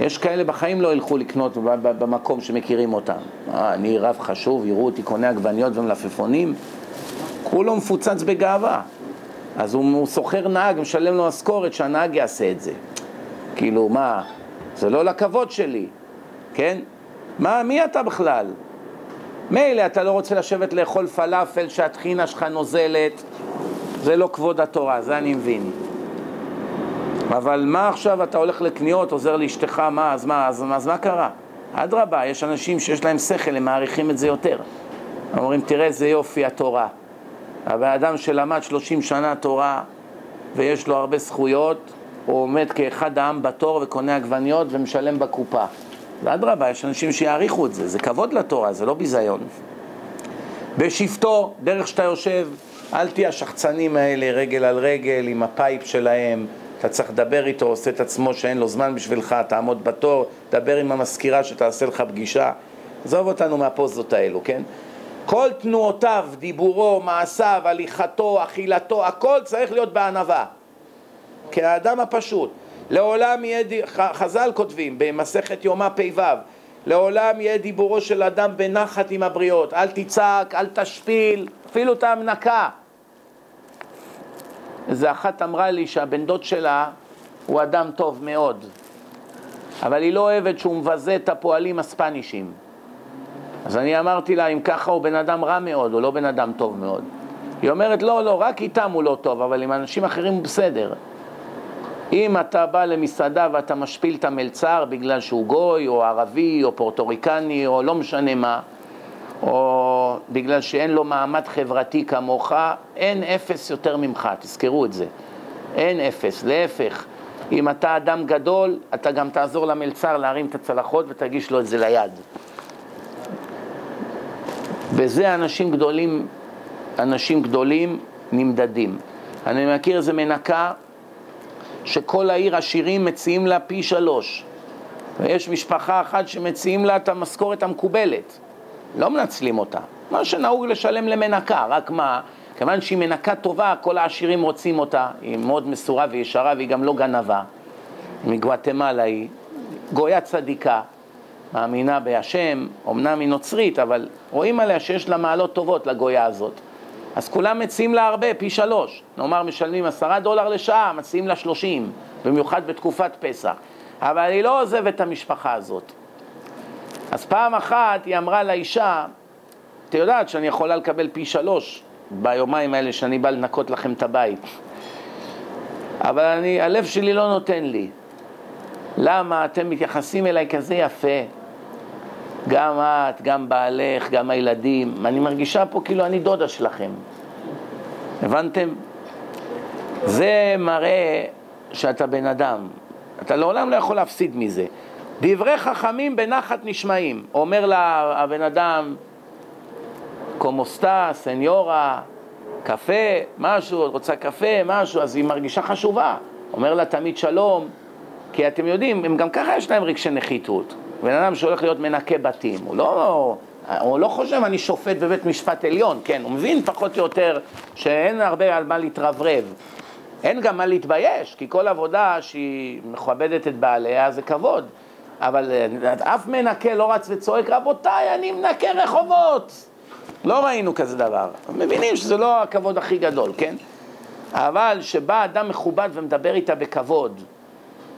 יש כאלה בחיים לא ילכו לקנות במקום שמכירים אותם. אה, אני רב חשוב, יראו אותי קונה עגבניות ומלפפונים. כולו מפוצץ בגאווה. אז הוא שוכר נהג, משלם לו משכורת שהנהג יעשה את זה. כאילו, מה, זה לא לכבוד שלי, כן? מה, מי אתה בכלל? מילא אתה לא רוצה לשבת לאכול פלאפל שהטחינה שלך נוזלת, זה לא כבוד התורה, זה אני מבין. אבל מה עכשיו אתה הולך לקניות, עוזר לאשתך, מה, אז מה, אז, אז מה קרה? אדרבה, יש אנשים שיש להם שכל, הם מעריכים את זה יותר. אומרים, תראה איזה יופי התורה. הבן אדם שלמד 30 שנה תורה ויש לו הרבה זכויות, הוא עומד כאחד העם בתור וקונה עגבניות ומשלם בקופה. ואדרבה, יש אנשים שיעריכו את זה, זה כבוד לתורה, זה לא ביזיון. בשבתו, דרך שאתה יושב, אל תהיה השחצנים האלה רגל על רגל עם ה pipe שלהם, אתה צריך לדבר איתו, עושה את עצמו שאין לו זמן בשבילך, תעמוד בתור, דבר עם המזכירה שתעשה לך פגישה. עזוב אותנו מהפוזות האלו, כן? כל תנועותיו, דיבורו, מעשיו, הליכתו, אכילתו, הכל צריך להיות בענווה. כאדם הפשוט. לעולם יהיה, חז"ל כותבים במסכת יומא פ"ו, לעולם יהיה דיבורו של אדם בנחת עם הבריות. אל תצעק, אל תשפיל, אפילו את ההמנקה. איזה אחת אמרה לי שהבן דוד שלה הוא אדם טוב מאוד, אבל היא לא אוהבת שהוא מבזה את הפועלים הספנישים. אז אני אמרתי לה, אם ככה הוא בן אדם רע מאוד, הוא לא בן אדם טוב מאוד. היא אומרת, לא, לא, רק איתם הוא לא טוב, אבל עם אנשים אחרים הוא בסדר. אם אתה בא למסעדה ואתה משפיל את המלצר בגלל שהוא גוי, או ערבי, או פורטוריקני, או לא משנה מה, או בגלל שאין לו מעמד חברתי כמוך, אין אפס יותר ממך, תזכרו את זה. אין אפס, להפך. אם אתה אדם גדול, אתה גם תעזור למלצר להרים את הצלחות ותגיש לו את זה ליד. בזה אנשים גדולים, אנשים גדולים נמדדים. אני מכיר איזה מנקה שכל העיר עשירים מציעים לה פי שלוש. ויש משפחה אחת שמציעים לה את המשכורת המקובלת. לא מנצלים אותה. מה שנהוג לשלם למנקה, רק מה, כיוון שהיא מנקה טובה, כל העשירים רוצים אותה. היא מאוד מסורה וישרה והיא גם לא גנבה. מגואטמלה היא גויה צדיקה. מאמינה בהשם, אמנם היא נוצרית, אבל רואים עליה שיש לה מעלות טובות לגויה הזאת. אז כולם מציעים לה הרבה, פי שלוש. נאמר משלמים עשרה דולר לשעה, מציעים לה שלושים, במיוחד בתקופת פסח. אבל היא לא עוזבת את המשפחה הזאת. אז פעם אחת היא אמרה לאישה, את יודעת שאני יכולה לקבל פי שלוש ביומיים האלה שאני בא לנקות לכם את הבית. אבל אני, הלב שלי לא נותן לי. למה אתם מתייחסים אליי כזה יפה? גם את, גם בעלך, גם הילדים. אני מרגישה פה כאילו אני דודה שלכם. הבנתם? זה מראה שאתה בן אדם. אתה לעולם לא יכול להפסיד מזה. דברי חכמים בנחת נשמעים. אומר לה הבן אדם, קומוסטה, סניורה, קפה, משהו, רוצה קפה, משהו, אז היא מרגישה חשובה. אומר לה תמיד שלום, כי אתם יודעים, הם גם ככה יש להם רגשי נחיתות. בן אדם שהולך להיות מנקה בתים, הוא לא, הוא לא חושב אני שופט בבית משפט עליון, כן, הוא מבין פחות או יותר שאין הרבה על מה להתרברב. אין גם מה להתבייש, כי כל עבודה שהיא מכבדת את בעליה זה כבוד. אבל אה, אף מנקה לא רץ וצועק, רבותיי, אני מנקה רחובות. לא ראינו כזה דבר. מבינים שזה לא הכבוד הכי גדול, כן? אבל כשבא אדם מכובד ומדבר איתה בכבוד,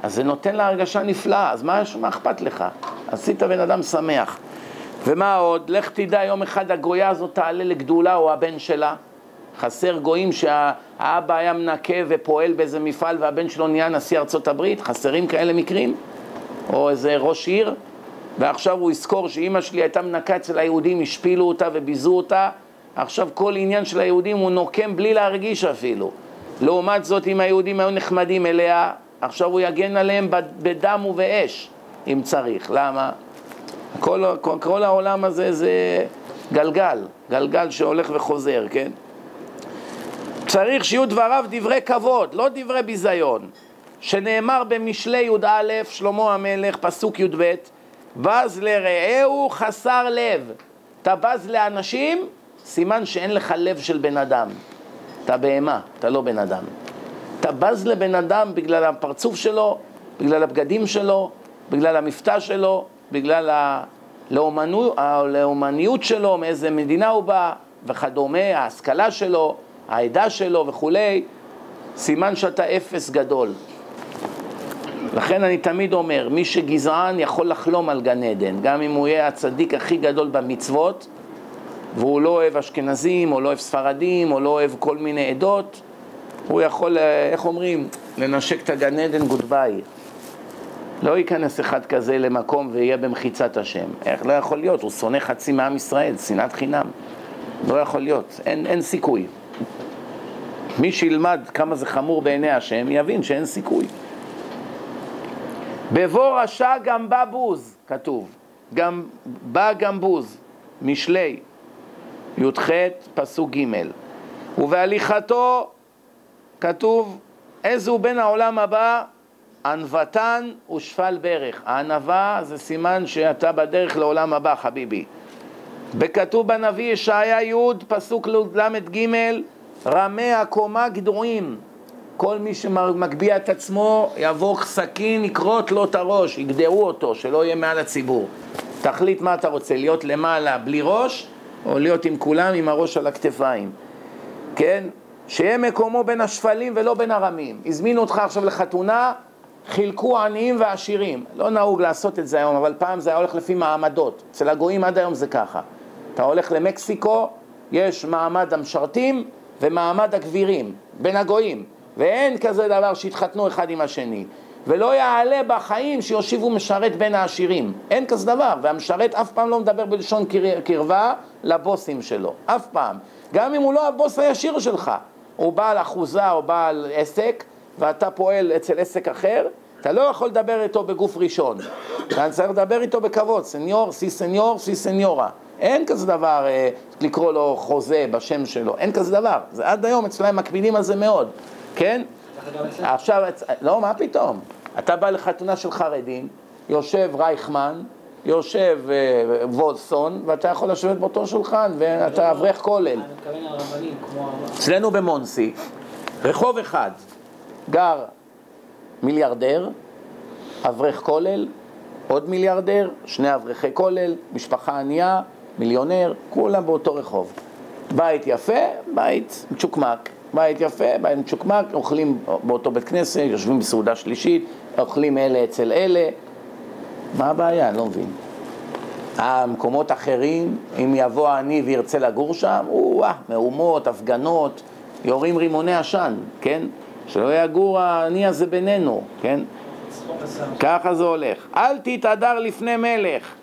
אז זה נותן לה הרגשה נפלאה, אז מה, מה אכפת לך? עשית בן אדם שמח. ומה עוד? לך תדע, יום אחד הגויה הזאת תעלה לגדולה או הבן שלה. חסר גויים שהאבא היה מנקה ופועל באיזה מפעל והבן שלו נהיה נשיא ארצות הברית? חסרים כאלה מקרים? או איזה ראש עיר? ועכשיו הוא יזכור שאימא שלי הייתה מנקה אצל היהודים, השפילו אותה וביזו אותה, עכשיו כל עניין של היהודים הוא נוקם בלי להרגיש אפילו. לעומת זאת, אם היהודים היו נחמדים אליה, עכשיו הוא יגן עליהם בדם ובאש, אם צריך. למה? כל, כל, כל העולם הזה זה גלגל, גלגל שהולך וחוזר, כן? צריך שיהיו דבריו דברי כבוד, לא דברי ביזיון. שנאמר במשלי י"א, שלמה המלך, פסוק י"ב, בז לרעהו חסר לב. אתה בז לאנשים, סימן שאין לך לב של בן אדם. אתה בהמה, אתה לא בן אדם. אתה בז לבן אדם בגלל הפרצוף שלו, בגלל הבגדים שלו, בגלל המבטא שלו, בגלל הלאומניות שלו, מאיזה מדינה הוא בא וכדומה, ההשכלה שלו, העדה שלו וכולי, סימן שאתה אפס גדול. לכן אני תמיד אומר, מי שגזען יכול לחלום על גן עדן, גם אם הוא יהיה הצדיק הכי גדול במצוות, והוא לא אוהב אשכנזים, או לא אוהב ספרדים, או לא אוהב כל מיני עדות, הוא יכול, אה, איך אומרים, לנשק את הגן עדן goodbye. לא ייכנס אחד כזה למקום ויהיה במחיצת השם. איך לא יכול להיות? הוא שונא חצי מעם ישראל, שנאת חינם. לא יכול להיות, אין, אין סיכוי. מי שילמד כמה זה חמור בעיני השם, יבין שאין סיכוי. בבוא רשע גם בא בוז, כתוב. גם, בא גם בוז, משלי, י"ח, פסוק ג' ובהליכתו כתוב, איזהו בן העולם הבא, ענוותן ושפל ברך. הענווה זה סימן שאתה בדרך לעולם הבא, חביבי. בכתוב בנביא ישעיה י', פסוק ל"ג, רמי הקומה גדועים. כל מי שמגביה את עצמו, יבוא סכין, יכרות לו את הראש, יגדעו אותו, שלא יהיה מעל הציבור. תחליט מה אתה רוצה, להיות למעלה בלי ראש, או להיות עם כולם עם הראש על הכתפיים. כן? שיהיה מקומו בין השפלים ולא בין הרמים. הזמינו אותך עכשיו לחתונה, חילקו עניים ועשירים. לא נהוג לעשות את זה היום, אבל פעם זה היה הולך לפי מעמדות. אצל הגויים עד היום זה ככה. אתה הולך למקסיקו, יש מעמד המשרתים ומעמד הגבירים, בין הגויים. ואין כזה דבר שיתחתנו אחד עם השני. ולא יעלה בחיים שיושיבו משרת בין העשירים. אין כזה דבר, והמשרת אף פעם לא מדבר בלשון קרבה לבוסים שלו, אף פעם. גם אם הוא לא הבוס הישיר שלך, הוא בעל אחוזה או בעל עסק, ואתה פועל אצל עסק אחר, אתה לא יכול לדבר איתו בגוף ראשון. אתה צריך לדבר איתו בכבוד, סניור, סי סניור, סי סניורה. אין כזה דבר אה, לקרוא לו חוזה בשם שלו, אין כזה דבר. זה עד היום אצלם מקפידים על זה מאוד, כן? עכשיו, לא, מה פתאום? אתה בא לחתונה של חרדים, יושב רייכמן, יושב אה, וולסון, ואתה יכול לשבת באותו שולחן, ואתה אברך כולל. אצלנו במונסי, רחוב אחד, גר מיליארדר, אברך כולל, עוד מיליארדר, שני אברכי כולל, משפחה ענייה, מיליונר, כולם באותו רחוב. בית יפה, בית מצ'וקמק. בית יפה, בית מצ'וקמק, אוכלים באותו בית כנסת, יושבים בסעודה שלישית, אוכלים אלה אצל אלה. מה הבעיה? אני לא מבין. המקומות אחרים, אם יבוא העני וירצה לגור שם, או-אה, מהומות, הפגנות, יורים רימוני עשן, כן? שלא יגור העני הזה בינינו, כן? ככה זה הולך. אל תתהדר לפני מלך.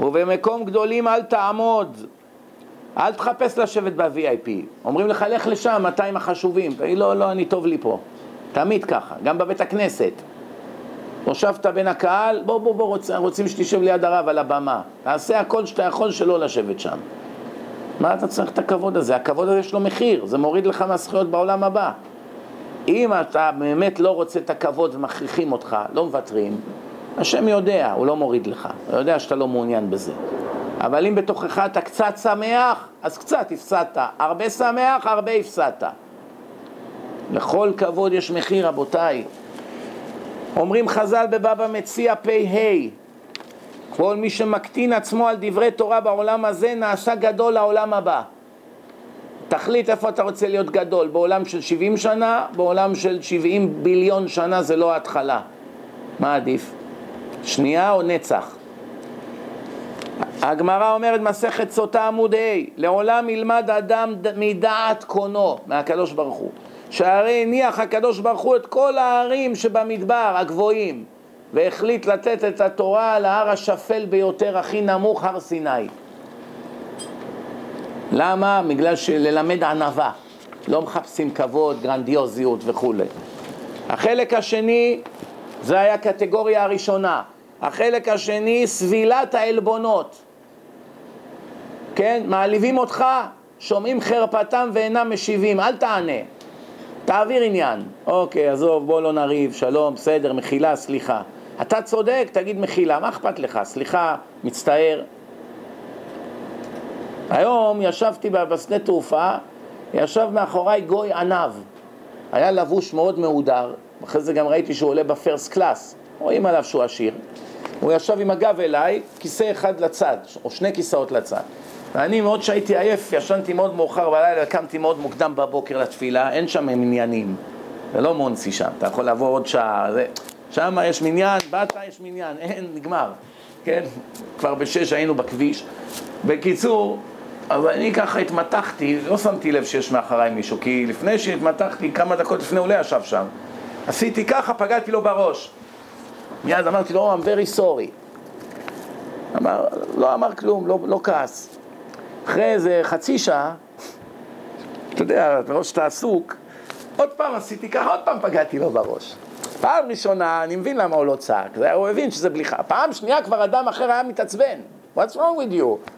ובמקום גדולים אל תעמוד, אל תחפש לשבת ב-VIP. אומרים לך, לך לשם, 200 החשובים. תגיד, לא, לא, אני טוב לי פה. תמיד ככה, גם בבית הכנסת. הושבת בין הקהל, בוא, בוא, בוא, רוצ, רוצים שתשב ליד הרב על הבמה. תעשה הכל שאתה יכול שלא לשבת שם. מה אתה צריך את הכבוד הזה? הכבוד הזה יש לו מחיר, זה מוריד לך מהזכויות בעולם הבא. אם אתה באמת לא רוצה את הכבוד ומכריחים אותך, לא מוותרים, השם יודע, הוא לא מוריד לך, הוא יודע שאתה לא מעוניין בזה. אבל אם בתוכך אתה קצת שמח, אז קצת הפסדת. הרבה שמח, הרבה הפסדת. לכל כבוד יש מחיר, רבותיי. אומרים חז"ל בבבא מציע פ"ה כל מי שמקטין עצמו על דברי תורה בעולם הזה נעשה גדול לעולם הבא. תחליט איפה אתה רוצה להיות גדול, בעולם של 70 שנה, בעולם של 70 ביליון שנה זה לא ההתחלה. מה עדיף? שנייה או נצח? הגמרא אומרת מסכת סוטה עמוד ה' לעולם ילמד אדם מדעת קונו מהקדוש ברוך הוא. שהרי הניח הקדוש ברוך הוא את כל הערים שבמדבר הגבוהים והחליט לתת את התורה על ההר השפל ביותר הכי נמוך הר סיני. למה? בגלל שללמד ענווה. לא מחפשים כבוד, גרנדיוזיות וכולי החלק השני זה היה קטגוריה הראשונה החלק השני סבילת העלבונות כן? מעליבים אותך, שומעים חרפתם ואינם משיבים, אל תענה. תעביר עניין. אוקיי, עזוב, בוא לא נריב, שלום, בסדר, מחילה, סליחה. אתה צודק, תגיד מחילה, מה אכפת לך? סליחה, מצטער. היום ישבתי בשדה תעופה, ישב מאחוריי גוי ענב. היה לבוש מאוד מהודר, אחרי זה גם ראיתי שהוא עולה בפרסט קלאס, רואים עליו שהוא עשיר. הוא ישב עם הגב אליי, כיסא אחד לצד, או שני כיסאות לצד. ואני מאוד שהייתי עייף, ישנתי מאוד מאוחר בלילה, קמתי מאוד מוקדם בבוקר לתפילה, אין שם מניינים, זה לא מונסי שם, אתה יכול לבוא עוד שעה, זה... שם יש מניין, באת, יש מניין, אין, נגמר, כן? כבר בשש היינו בכביש. בקיצור, אז אני ככה התמתחתי, לא שמתי לב שיש מאחריי מישהו, כי לפני שהתמתחתי, כמה דקות לפני הוא לא ישב שם. עשיתי ככה, פגעתי לו בראש. מיד אמרתי לו, I'm very sorry. אמר, לא אמר כלום, לא, לא כעס. אחרי איזה חצי שעה, אתה יודע, מראש שאתה עסוק, עוד פעם עשיתי ככה, עוד פעם פגעתי לו בראש. פעם ראשונה, אני מבין למה הוא לא צעק, הוא הבין שזה בליחה. פעם שנייה כבר אדם אחר היה מתעצבן. What's wrong with you?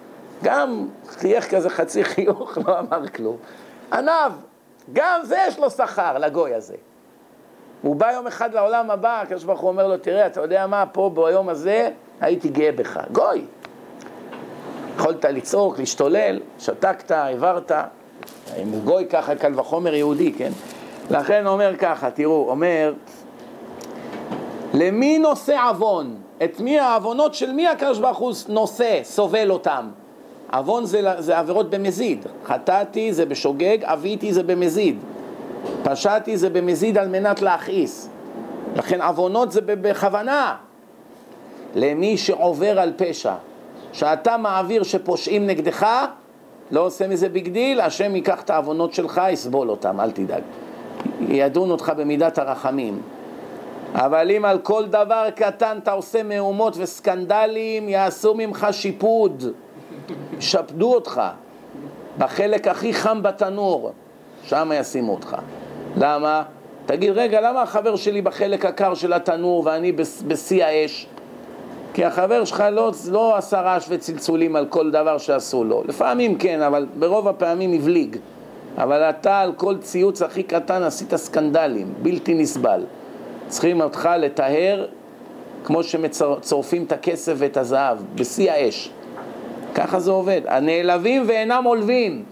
גם חייך כזה חצי חיוך, <laughs> לא אמר כלום. ענב, גם זה יש לו שכר לגוי הזה. הוא בא יום אחד לעולם הבא, הקדוש ברוך הוא אומר לו, תראה, אתה יודע מה, פה ביום הזה הייתי גאה בך. גוי. יכולת לצעוק, להשתולל, שתקת, העברת, אם גוי ככה, קל וחומר יהודי, כן? לכן אומר ככה, תראו, אומר, למי נושא עוון? את מי העוונות של מי הקדוש ברוך הוא נושא, סובל אותם? עוון זה, זה עבירות במזיד, חטאתי זה בשוגג, עוויתי זה במזיד, פשעתי זה במזיד על מנת להכעיס, לכן עוונות זה בכוונה, למי שעובר על פשע, שאתה מעביר שפושעים נגדך, לא עושה מזה big deal, השם ייקח את העוונות שלך, יסבול אותם, אל תדאג. ידון אותך במידת הרחמים. אבל אם על כל דבר קטן אתה עושה מהומות וסקנדלים, יעשו ממך שיפוד, ישפדו אותך. בחלק הכי חם בתנור, שם ישימו אותך. למה? תגיד, רגע, למה החבר שלי בחלק הקר של התנור ואני בשיא האש? כי החבר שלך לא, לא עשה רעש וצלצולים על כל דבר שעשו לו. לפעמים כן, אבל ברוב הפעמים הבליג. אבל אתה על כל ציוץ הכי קטן עשית סקנדלים, בלתי נסבל. צריכים אותך לטהר כמו שצורפים את הכסף ואת הזהב, בשיא האש. ככה זה עובד. הנעלבים ואינם עולבים.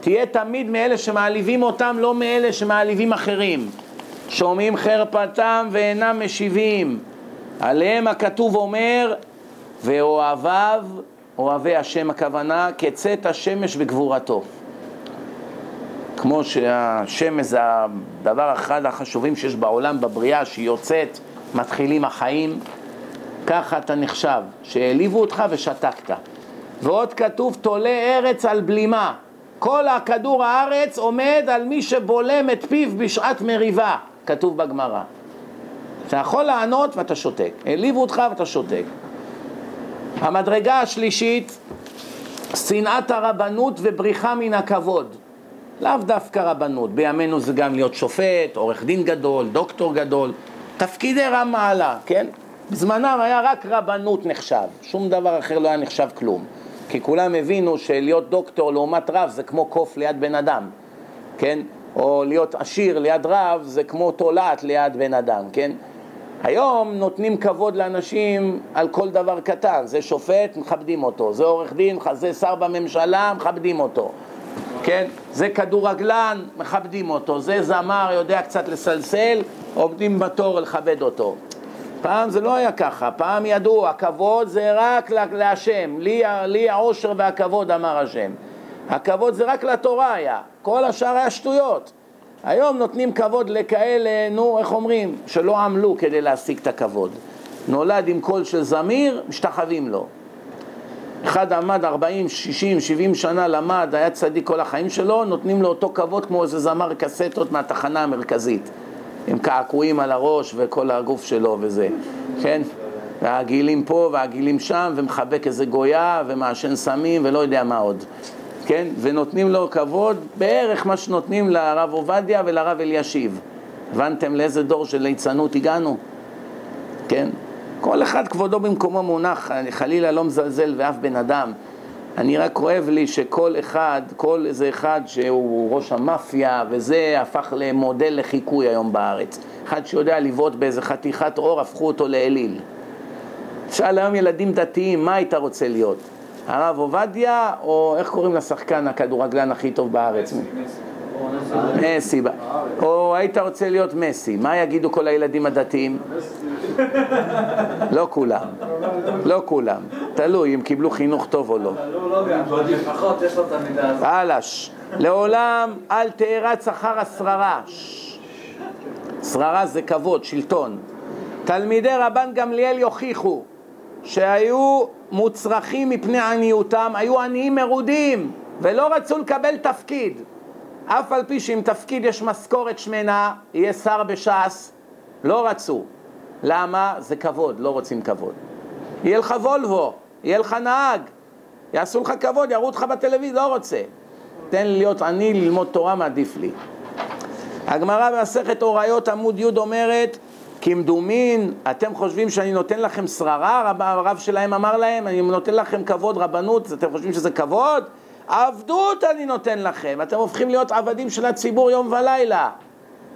תהיה תמיד מאלה שמעליבים אותם, לא מאלה שמעליבים אחרים. שומעים חרפתם ואינם משיבים. עליהם הכתוב אומר, ואוהביו, אוהבי השם הכוונה, כצאת השמש בגבורתו. כמו שהשמש זה הדבר אחד החשובים שיש בעולם, בבריאה, שהיא יוצאת, מתחילים החיים, ככה אתה נחשב, שהעליבו אותך ושתקת. ועוד כתוב, תולה ארץ על בלימה. כל הכדור הארץ עומד על מי שבולם את פיו בשעת מריבה, כתוב בגמרא. אתה יכול לענות ואתה שותק. העליבו אותך ואתה שותק. המדרגה השלישית, שנאת הרבנות ובריחה מן הכבוד. לאו דווקא רבנות, בימינו זה גם להיות שופט, עורך דין גדול, דוקטור גדול, תפקידי רם מעלה, כן? בזמנם היה רק רבנות נחשב, שום דבר אחר לא היה נחשב כלום. כי כולם הבינו שלהיות דוקטור לעומת רב זה כמו קוף ליד בן אדם, כן? או להיות עשיר ליד רב זה כמו תולעת ליד בן אדם, כן? היום נותנים כבוד לאנשים על כל דבר קטן, זה שופט, מכבדים אותו, זה עורך דין, זה שר בממשלה, מכבדים אותו, כן? זה כדורגלן, מכבדים אותו, זה זמר, יודע קצת לסלסל, עומדים בתור לכבד אותו. פעם זה לא היה ככה, פעם ידעו, הכבוד זה רק להשם, לי, לי העושר והכבוד אמר השם. הכבוד זה רק לתורה היה, כל השאר היה שטויות. היום נותנים כבוד לכאלה, נו, איך אומרים, שלא עמלו כדי להשיג את הכבוד. נולד עם קול של זמיר, משתחווים לו. אחד עמד 40, 60, 70 שנה, למד, היה צדיק כל החיים שלו, נותנים לו אותו כבוד כמו איזה זמר קסטות מהתחנה המרכזית. עם קעקועים על הראש וכל הגוף שלו וזה, כן? והגילים פה והגילים שם, ומחבק איזה גויה, ומעשן סמים, ולא יודע מה עוד, כן? ונותנים לו כבוד בערך מה שנותנים לרב עובדיה ולרב אלישיב. הבנתם לאיזה דור של ליצנות הגענו? כן? כל אחד כבודו במקומו מונח, אני חלילה לא מזלזל ואף בן אדם. אני רק כואב לי שכל אחד, כל איזה אחד שהוא ראש המאפיה וזה, הפך למודל לחיקוי היום בארץ. אחד שיודע לבעוט באיזה חתיכת אור, הפכו אותו לאליל. שאל היום ילדים דתיים, מה היית רוצה להיות? הרב עובדיה, או איך קוראים לשחקן הכדורגלן הכי טוב בארץ? או היית רוצה להיות מסי, מה יגידו כל הילדים הדתיים? לא כולם, לא כולם, תלוי אם קיבלו חינוך טוב או לא. לפחות. הלש, לעולם אל תארץ אחר השררה. שררה זה כבוד, שלטון. תלמידי רבן גמליאל יוכיחו שהיו מוצרכים מפני עניותם, היו עניים מרודים ולא רצו לקבל תפקיד. אף על פי שעם תפקיד יש משכורת שמנה, יהיה שר בש"ס, לא רצו. למה? זה כבוד, לא רוצים כבוד. יהיה לך וולבו, יהיה לך נהג, יעשו לך כבוד, יראו אותך בטלוויזיה, לא רוצה. תן לי להיות עני, ללמוד תורה מעדיף לי. הגמרא במסכת הוריות עמוד י' אומרת, כמדומין, אתם חושבים שאני נותן לכם שררה? הרב שלהם אמר להם, אני נותן לכם כבוד רבנות, אתם חושבים שזה כבוד? עבדות אני נותן לכם, אתם הופכים להיות עבדים של הציבור יום ולילה.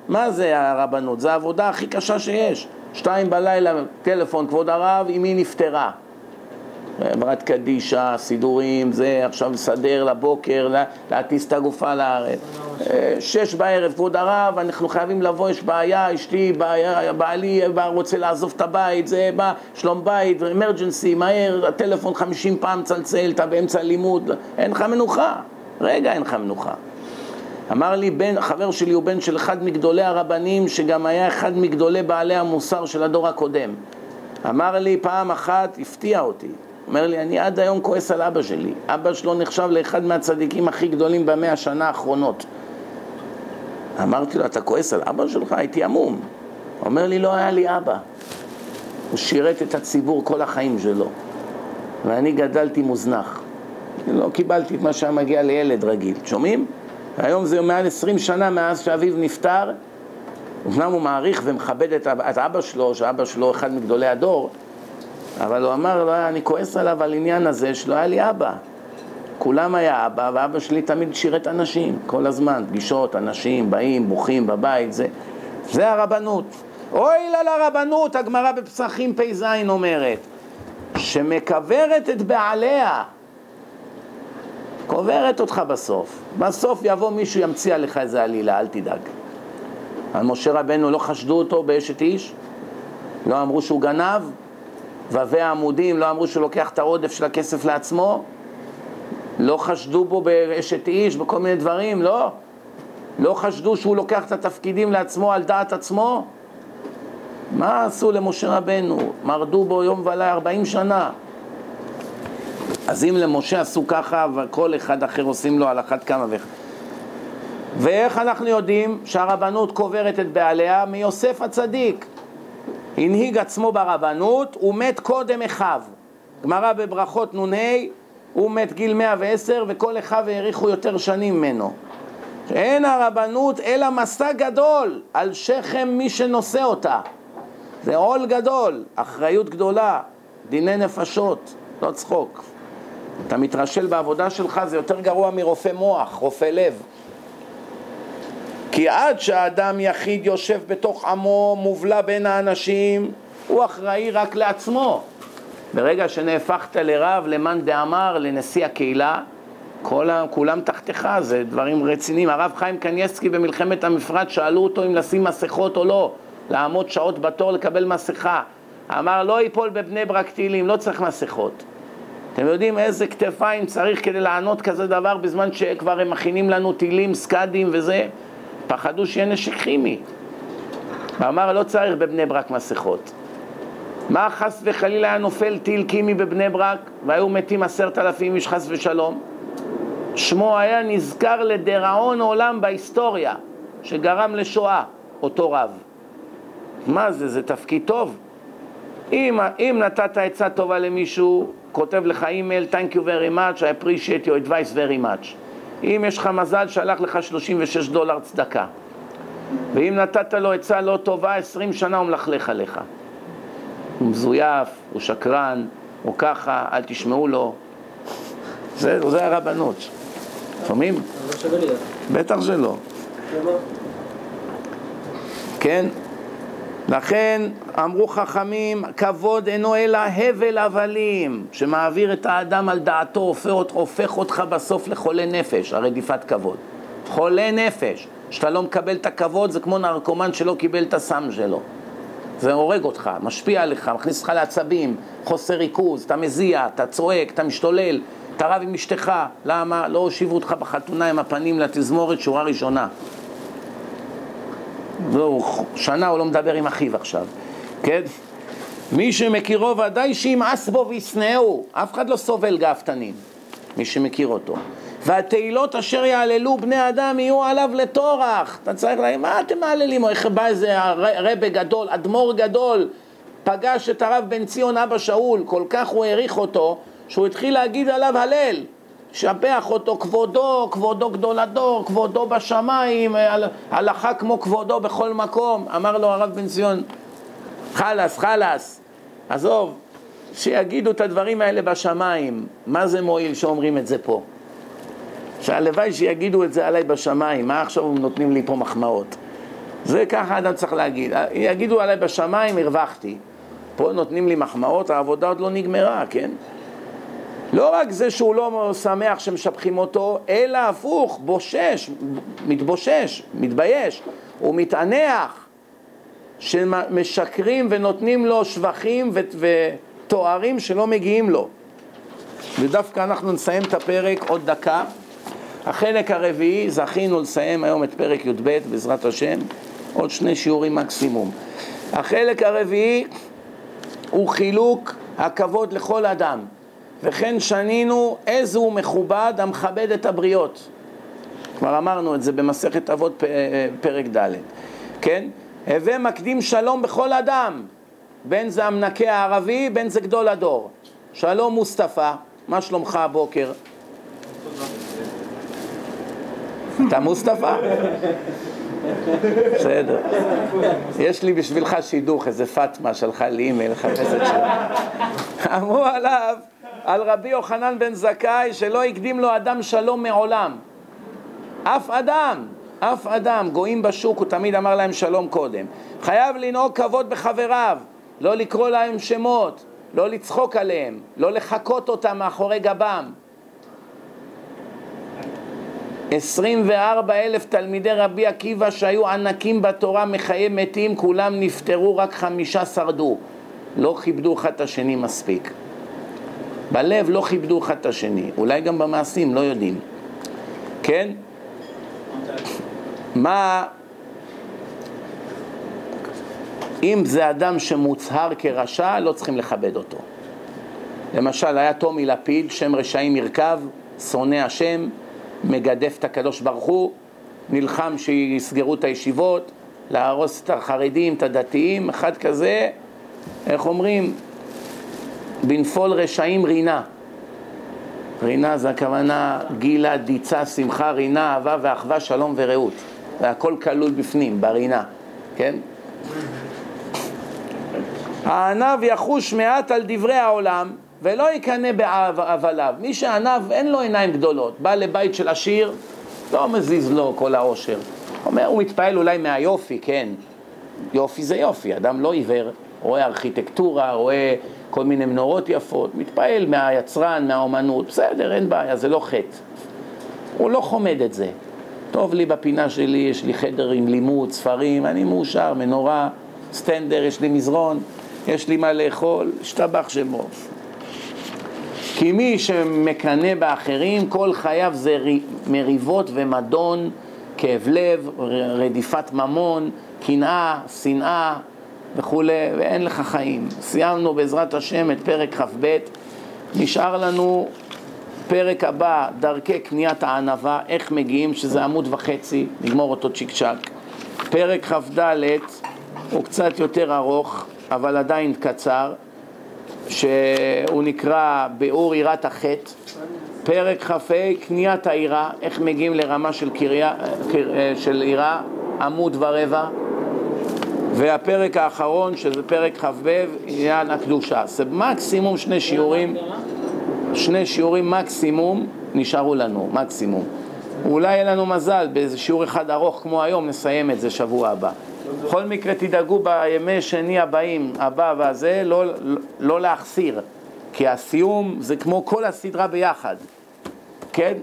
מה זה הרבנות? זו העבודה הכי קשה שיש. שתיים בלילה, טלפון, כבוד הרב, אמי נפטרה. עברת קדישה, סידורים, זה עכשיו לסדר לבוקר, להטיס את הגופה לארץ. שש בערב, כבוד הרב, אנחנו חייבים לבוא, יש בעיה, אשתי, בעלי רוצה לעזוב את הבית, זה בא, שלום בית, אמרג'נסי, מהר, הטלפון חמישים פעם צלצל, אתה באמצע לימוד, אין לך מנוחה. רגע, אין לך מנוחה. אמר לי, בן, חבר שלי הוא בן של אחד מגדולי הרבנים, שגם היה אחד מגדולי בעלי המוסר של הדור הקודם. אמר לי פעם אחת, הפתיע אותי, אומר לי, אני עד היום כועס על אבא שלי. אבא שלו נחשב לאחד מהצדיקים הכי גדולים במאה השנה האחרונות. אמרתי לו, אתה כועס על אבא שלך? הייתי עמום. אומר לי, לא היה לי אבא. הוא שירת את הציבור כל החיים שלו. ואני גדלתי מוזנח. לא קיבלתי את מה שהיה מגיע לילד רגיל. שומעים? היום זה מעל עשרים שנה מאז שאביו נפטר. אמנם הוא מעריך ומכבד את אבא שלו, שאבא שלו אחד מגדולי הדור, אבל הוא אמר, לא, אני כועס עליו על עניין הזה שלא היה לי אבא. כולם היה אבא, ואבא שלי תמיד שירת אנשים, כל הזמן, פגישות, אנשים, באים, בוכים בבית, זה, זה הרבנות. אוי לה לרבנות, הגמרא בפסחים פ"ז אומרת, שמקברת את בעליה, קוברת אותך בסוף. בסוף יבוא מישהו ימציא עליך איזה עלילה, אל תדאג. על משה רבנו לא חשדו אותו באשת איש? לא אמרו שהוא גנב? ו"ו העמודים לא אמרו שהוא לוקח את העודף של הכסף לעצמו? לא חשדו בו באשת איש, בכל מיני דברים, לא? לא חשדו שהוא לוקח את התפקידים לעצמו על דעת עצמו? מה עשו למשה רבנו? מרדו בו יום ולילה ארבעים שנה. אז אם למשה עשו ככה, וכל אחד אחר עושים לו על אחת כמה וכמה. ואיך אנחנו יודעים שהרבנות קוברת את בעליה? מיוסף הצדיק. הנהיג עצמו ברבנות, הוא מת קודם אחיו. גמרא בברכות נ"ה, הוא מת גיל 110 וכל אחיו האריכו יותר שנים ממנו. אין הרבנות אלא מסע גדול על שכם מי שנושא אותה. זה עול גדול, אחריות גדולה, דיני נפשות, לא צחוק. אתה מתרשל בעבודה שלך, זה יותר גרוע מרופא מוח, רופא לב. כי עד שהאדם יחיד יושב בתוך עמו, מובלע בין האנשים, הוא אחראי רק לעצמו. ברגע שנהפכת לרב, למאן דאמר, לנשיא הקהילה, כל ה... כולם תחתיך, זה דברים רציניים. הרב חיים קניאסקי במלחמת המפרץ, שאלו אותו אם לשים מסכות או לא, לעמוד שעות בתור לקבל מסכה. אמר, לא ייפול בבני ברק טילים, לא צריך מסכות. אתם יודעים איזה כתפיים צריך כדי לענות כזה דבר בזמן שכבר הם מכינים לנו טילים, סקאדים וזה? פחדו שיהיה נשק כימי. ואמר, לא צריך בבני ברק מסכות. מה חס וחלילה היה נופל טיל קימי בבני ברק והיו מתים עשרת אלפים איש חס ושלום? שמו היה נזכר לדיראון עולם בהיסטוריה שגרם לשואה, אותו רב. מה זה, זה תפקיד טוב? אם, אם נתת עצה טובה למישהו, כותב לך אימייל, Thank you very much, I appreciate your advice very much. אם יש לך מזל, שלח לך 36 דולר צדקה. ואם נתת לו עצה לא טובה, 20 שנה הוא מלכלך עליך. הוא מזויף, הוא שקרן, הוא ככה, אל תשמעו לו. זה, זה הרבנות. שומעים? בטח שלא. כן? לכן אמרו חכמים, כבוד אינו אלא הבל הבלים, שמעביר את האדם על דעתו, הופך, אותך בסוף לחולה נפש, הרדיפת כבוד. חולה נפש, שאתה לא מקבל את הכבוד זה כמו נרקומן שלא קיבל את הסם שלו. זה הורג אותך, משפיע עליך, מכניס אותך לעצבים, חוסר ריכוז, אתה מזיע, אתה צועק, אתה משתולל, אתה רב עם אשתך, למה? לא הושיבו אותך בחתונה עם הפנים לתזמורת שורה ראשונה. זהו, שנה הוא לא מדבר עם אחיו עכשיו, כן? מי שמכירו ודאי שימאס בו וישנאו, אף אחד לא סובל גאוותנים, מי שמכיר אותו. והתהילות אשר יעללו בני אדם יהיו עליו לטורח. אתה צריך להגיד, מה אתם מעללים? איך בא איזה רבה גדול, אדמו"ר גדול, פגש את הרב בן ציון אבא שאול, כל כך הוא העריך אותו, שהוא התחיל להגיד עליו הלל. שפח אותו כבודו, כבודו גדול הדור, כבודו בשמיים, הלכה כמו כבודו בכל מקום. אמר לו הרב בן ציון, חלאס, חלאס, עזוב, שיגידו את הדברים האלה בשמיים. מה זה מועיל שאומרים את זה פה? שהלוואי שיגידו את זה עליי בשמיים, מה עכשיו הם נותנים לי פה מחמאות? זה ככה אדם צריך להגיד, יגידו עליי בשמיים, הרווחתי. פה נותנים לי מחמאות, העבודה עוד לא נגמרה, כן? לא רק זה שהוא לא שמח שמשבחים אותו, אלא הפוך, בושש, מתבושש, מתבייש, הוא מתענח שמשקרים ונותנים לו שבחים ותוארים שלא מגיעים לו. ודווקא אנחנו נסיים את הפרק עוד דקה. החלק הרביעי, זכינו לסיים היום את פרק י"ב בעזרת השם, עוד שני שיעורים מקסימום. החלק הרביעי הוא חילוק הכבוד לכל אדם. וכן שנינו איזה הוא מכובד המכבד את הבריות. כבר אמרנו את זה במסכת אבות פרק ד', כן? הווה מקדים שלום בכל אדם, בין זה המנקה הערבי, בין זה גדול הדור. שלום מוסטפא, מה שלומך הבוקר? אתה מוסטפא? בסדר. יש לי בשבילך שידוך, איזה פאטמה שלחה לי אימייל לחפש את שלו. <laughs> אמרו עליו על רבי יוחנן בן זכאי שלא הקדים לו אדם שלום מעולם. אף אדם, אף אדם, גויים בשוק, הוא תמיד אמר להם שלום קודם. חייב לנהוג כבוד בחבריו, לא לקרוא להם שמות, לא לצחוק עליהם, לא לחקות אותם מאחורי גבם. 24 אלף תלמידי רבי עקיבא שהיו ענקים בתורה מחיי מתים, כולם נפטרו, רק חמישה שרדו. לא כיבדו אחד את השני מספיק. בלב לא כיבדו אחד את השני, אולי גם במעשים, לא יודעים. כן? מה... אם זה אדם שמוצהר כרשע, לא צריכים לכבד אותו. למשל, היה טומי לפיד, שם רשעים ירכב, שונא השם, מגדף את הקדוש ברוך הוא, נלחם שיסגרו את הישיבות, להרוס את החרדים, את הדתיים, אחד כזה, איך אומרים, בנפול רשעים רינה. רינה זה הכוונה גילה, דיצה, שמחה, רינה, אהבה ואחווה, שלום ורעות. זה הכל כלול בפנים, ברינה, כן? הענב יחוש מעט על דברי העולם ולא יקנא בהבליו. מי שענב אין לו עיניים גדולות, בא לבית של עשיר, לא מזיז לו כל העושר. אומר, הוא מתפעל אולי מהיופי, כן. יופי זה יופי, אדם לא עיוור, רואה ארכיטקטורה, רואה כל מיני מנורות יפות, מתפעל מהיצרן, מהאומנות, בסדר, אין בעיה, זה לא חטא. הוא לא חומד את זה. טוב לי בפינה שלי, יש לי חדר עם לימוד, ספרים, אני מאושר, מנורה, סטנדר, יש לי מזרון, יש לי מה לאכול, השתבח שמו. כי מי שמקנא באחרים, כל חייו זה מריבות ומדון, כאב לב, רדיפת ממון, קנאה, שנאה וכולי, ואין לך חיים. סיימנו בעזרת השם את פרק כ"ב, נשאר לנו פרק הבא, דרכי קניית הענווה, איך מגיעים, שזה עמוד וחצי, נגמור אותו צ'יק צ'אק. פרק כ"ד הוא קצת יותר ארוך, אבל עדיין קצר, שהוא נקרא ביאור יראת החטא. פרק כ"ה, קניית העירה, איך מגיעים לרמה של, קריה, של עירה, עמוד ורבע. והפרק האחרון, שזה פרק כ"ב, עניין הקדושה. זה מקסימום שני שיעורים, שני שיעורים מקסימום נשארו לנו, מקסימום. אולי יהיה לנו מזל, באיזה שיעור אחד ארוך כמו היום, נסיים את זה שבוע הבא. בכל מקרה תדאגו בימי שני הבאים, הבא והזה, לא, לא, להחסיר, כי הסיום זה כמו כל הסדרה ביחד, כן?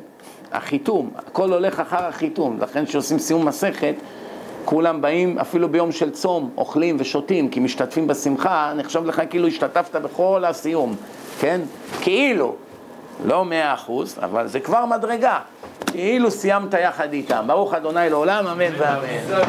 החיתום, הכל הולך אחר החיתום, לכן כשעושים סיום מסכת, כולם באים, אפילו ביום של צום, אוכלים ושותים, כי משתתפים בשמחה, נחשב לך כאילו השתתפת בכל הסיום, כן? כאילו, לא מאה אחוז, אבל זה כבר מדרגה, כאילו סיימת יחד איתם. ברוך אדוני לעולם, אמן ואמן.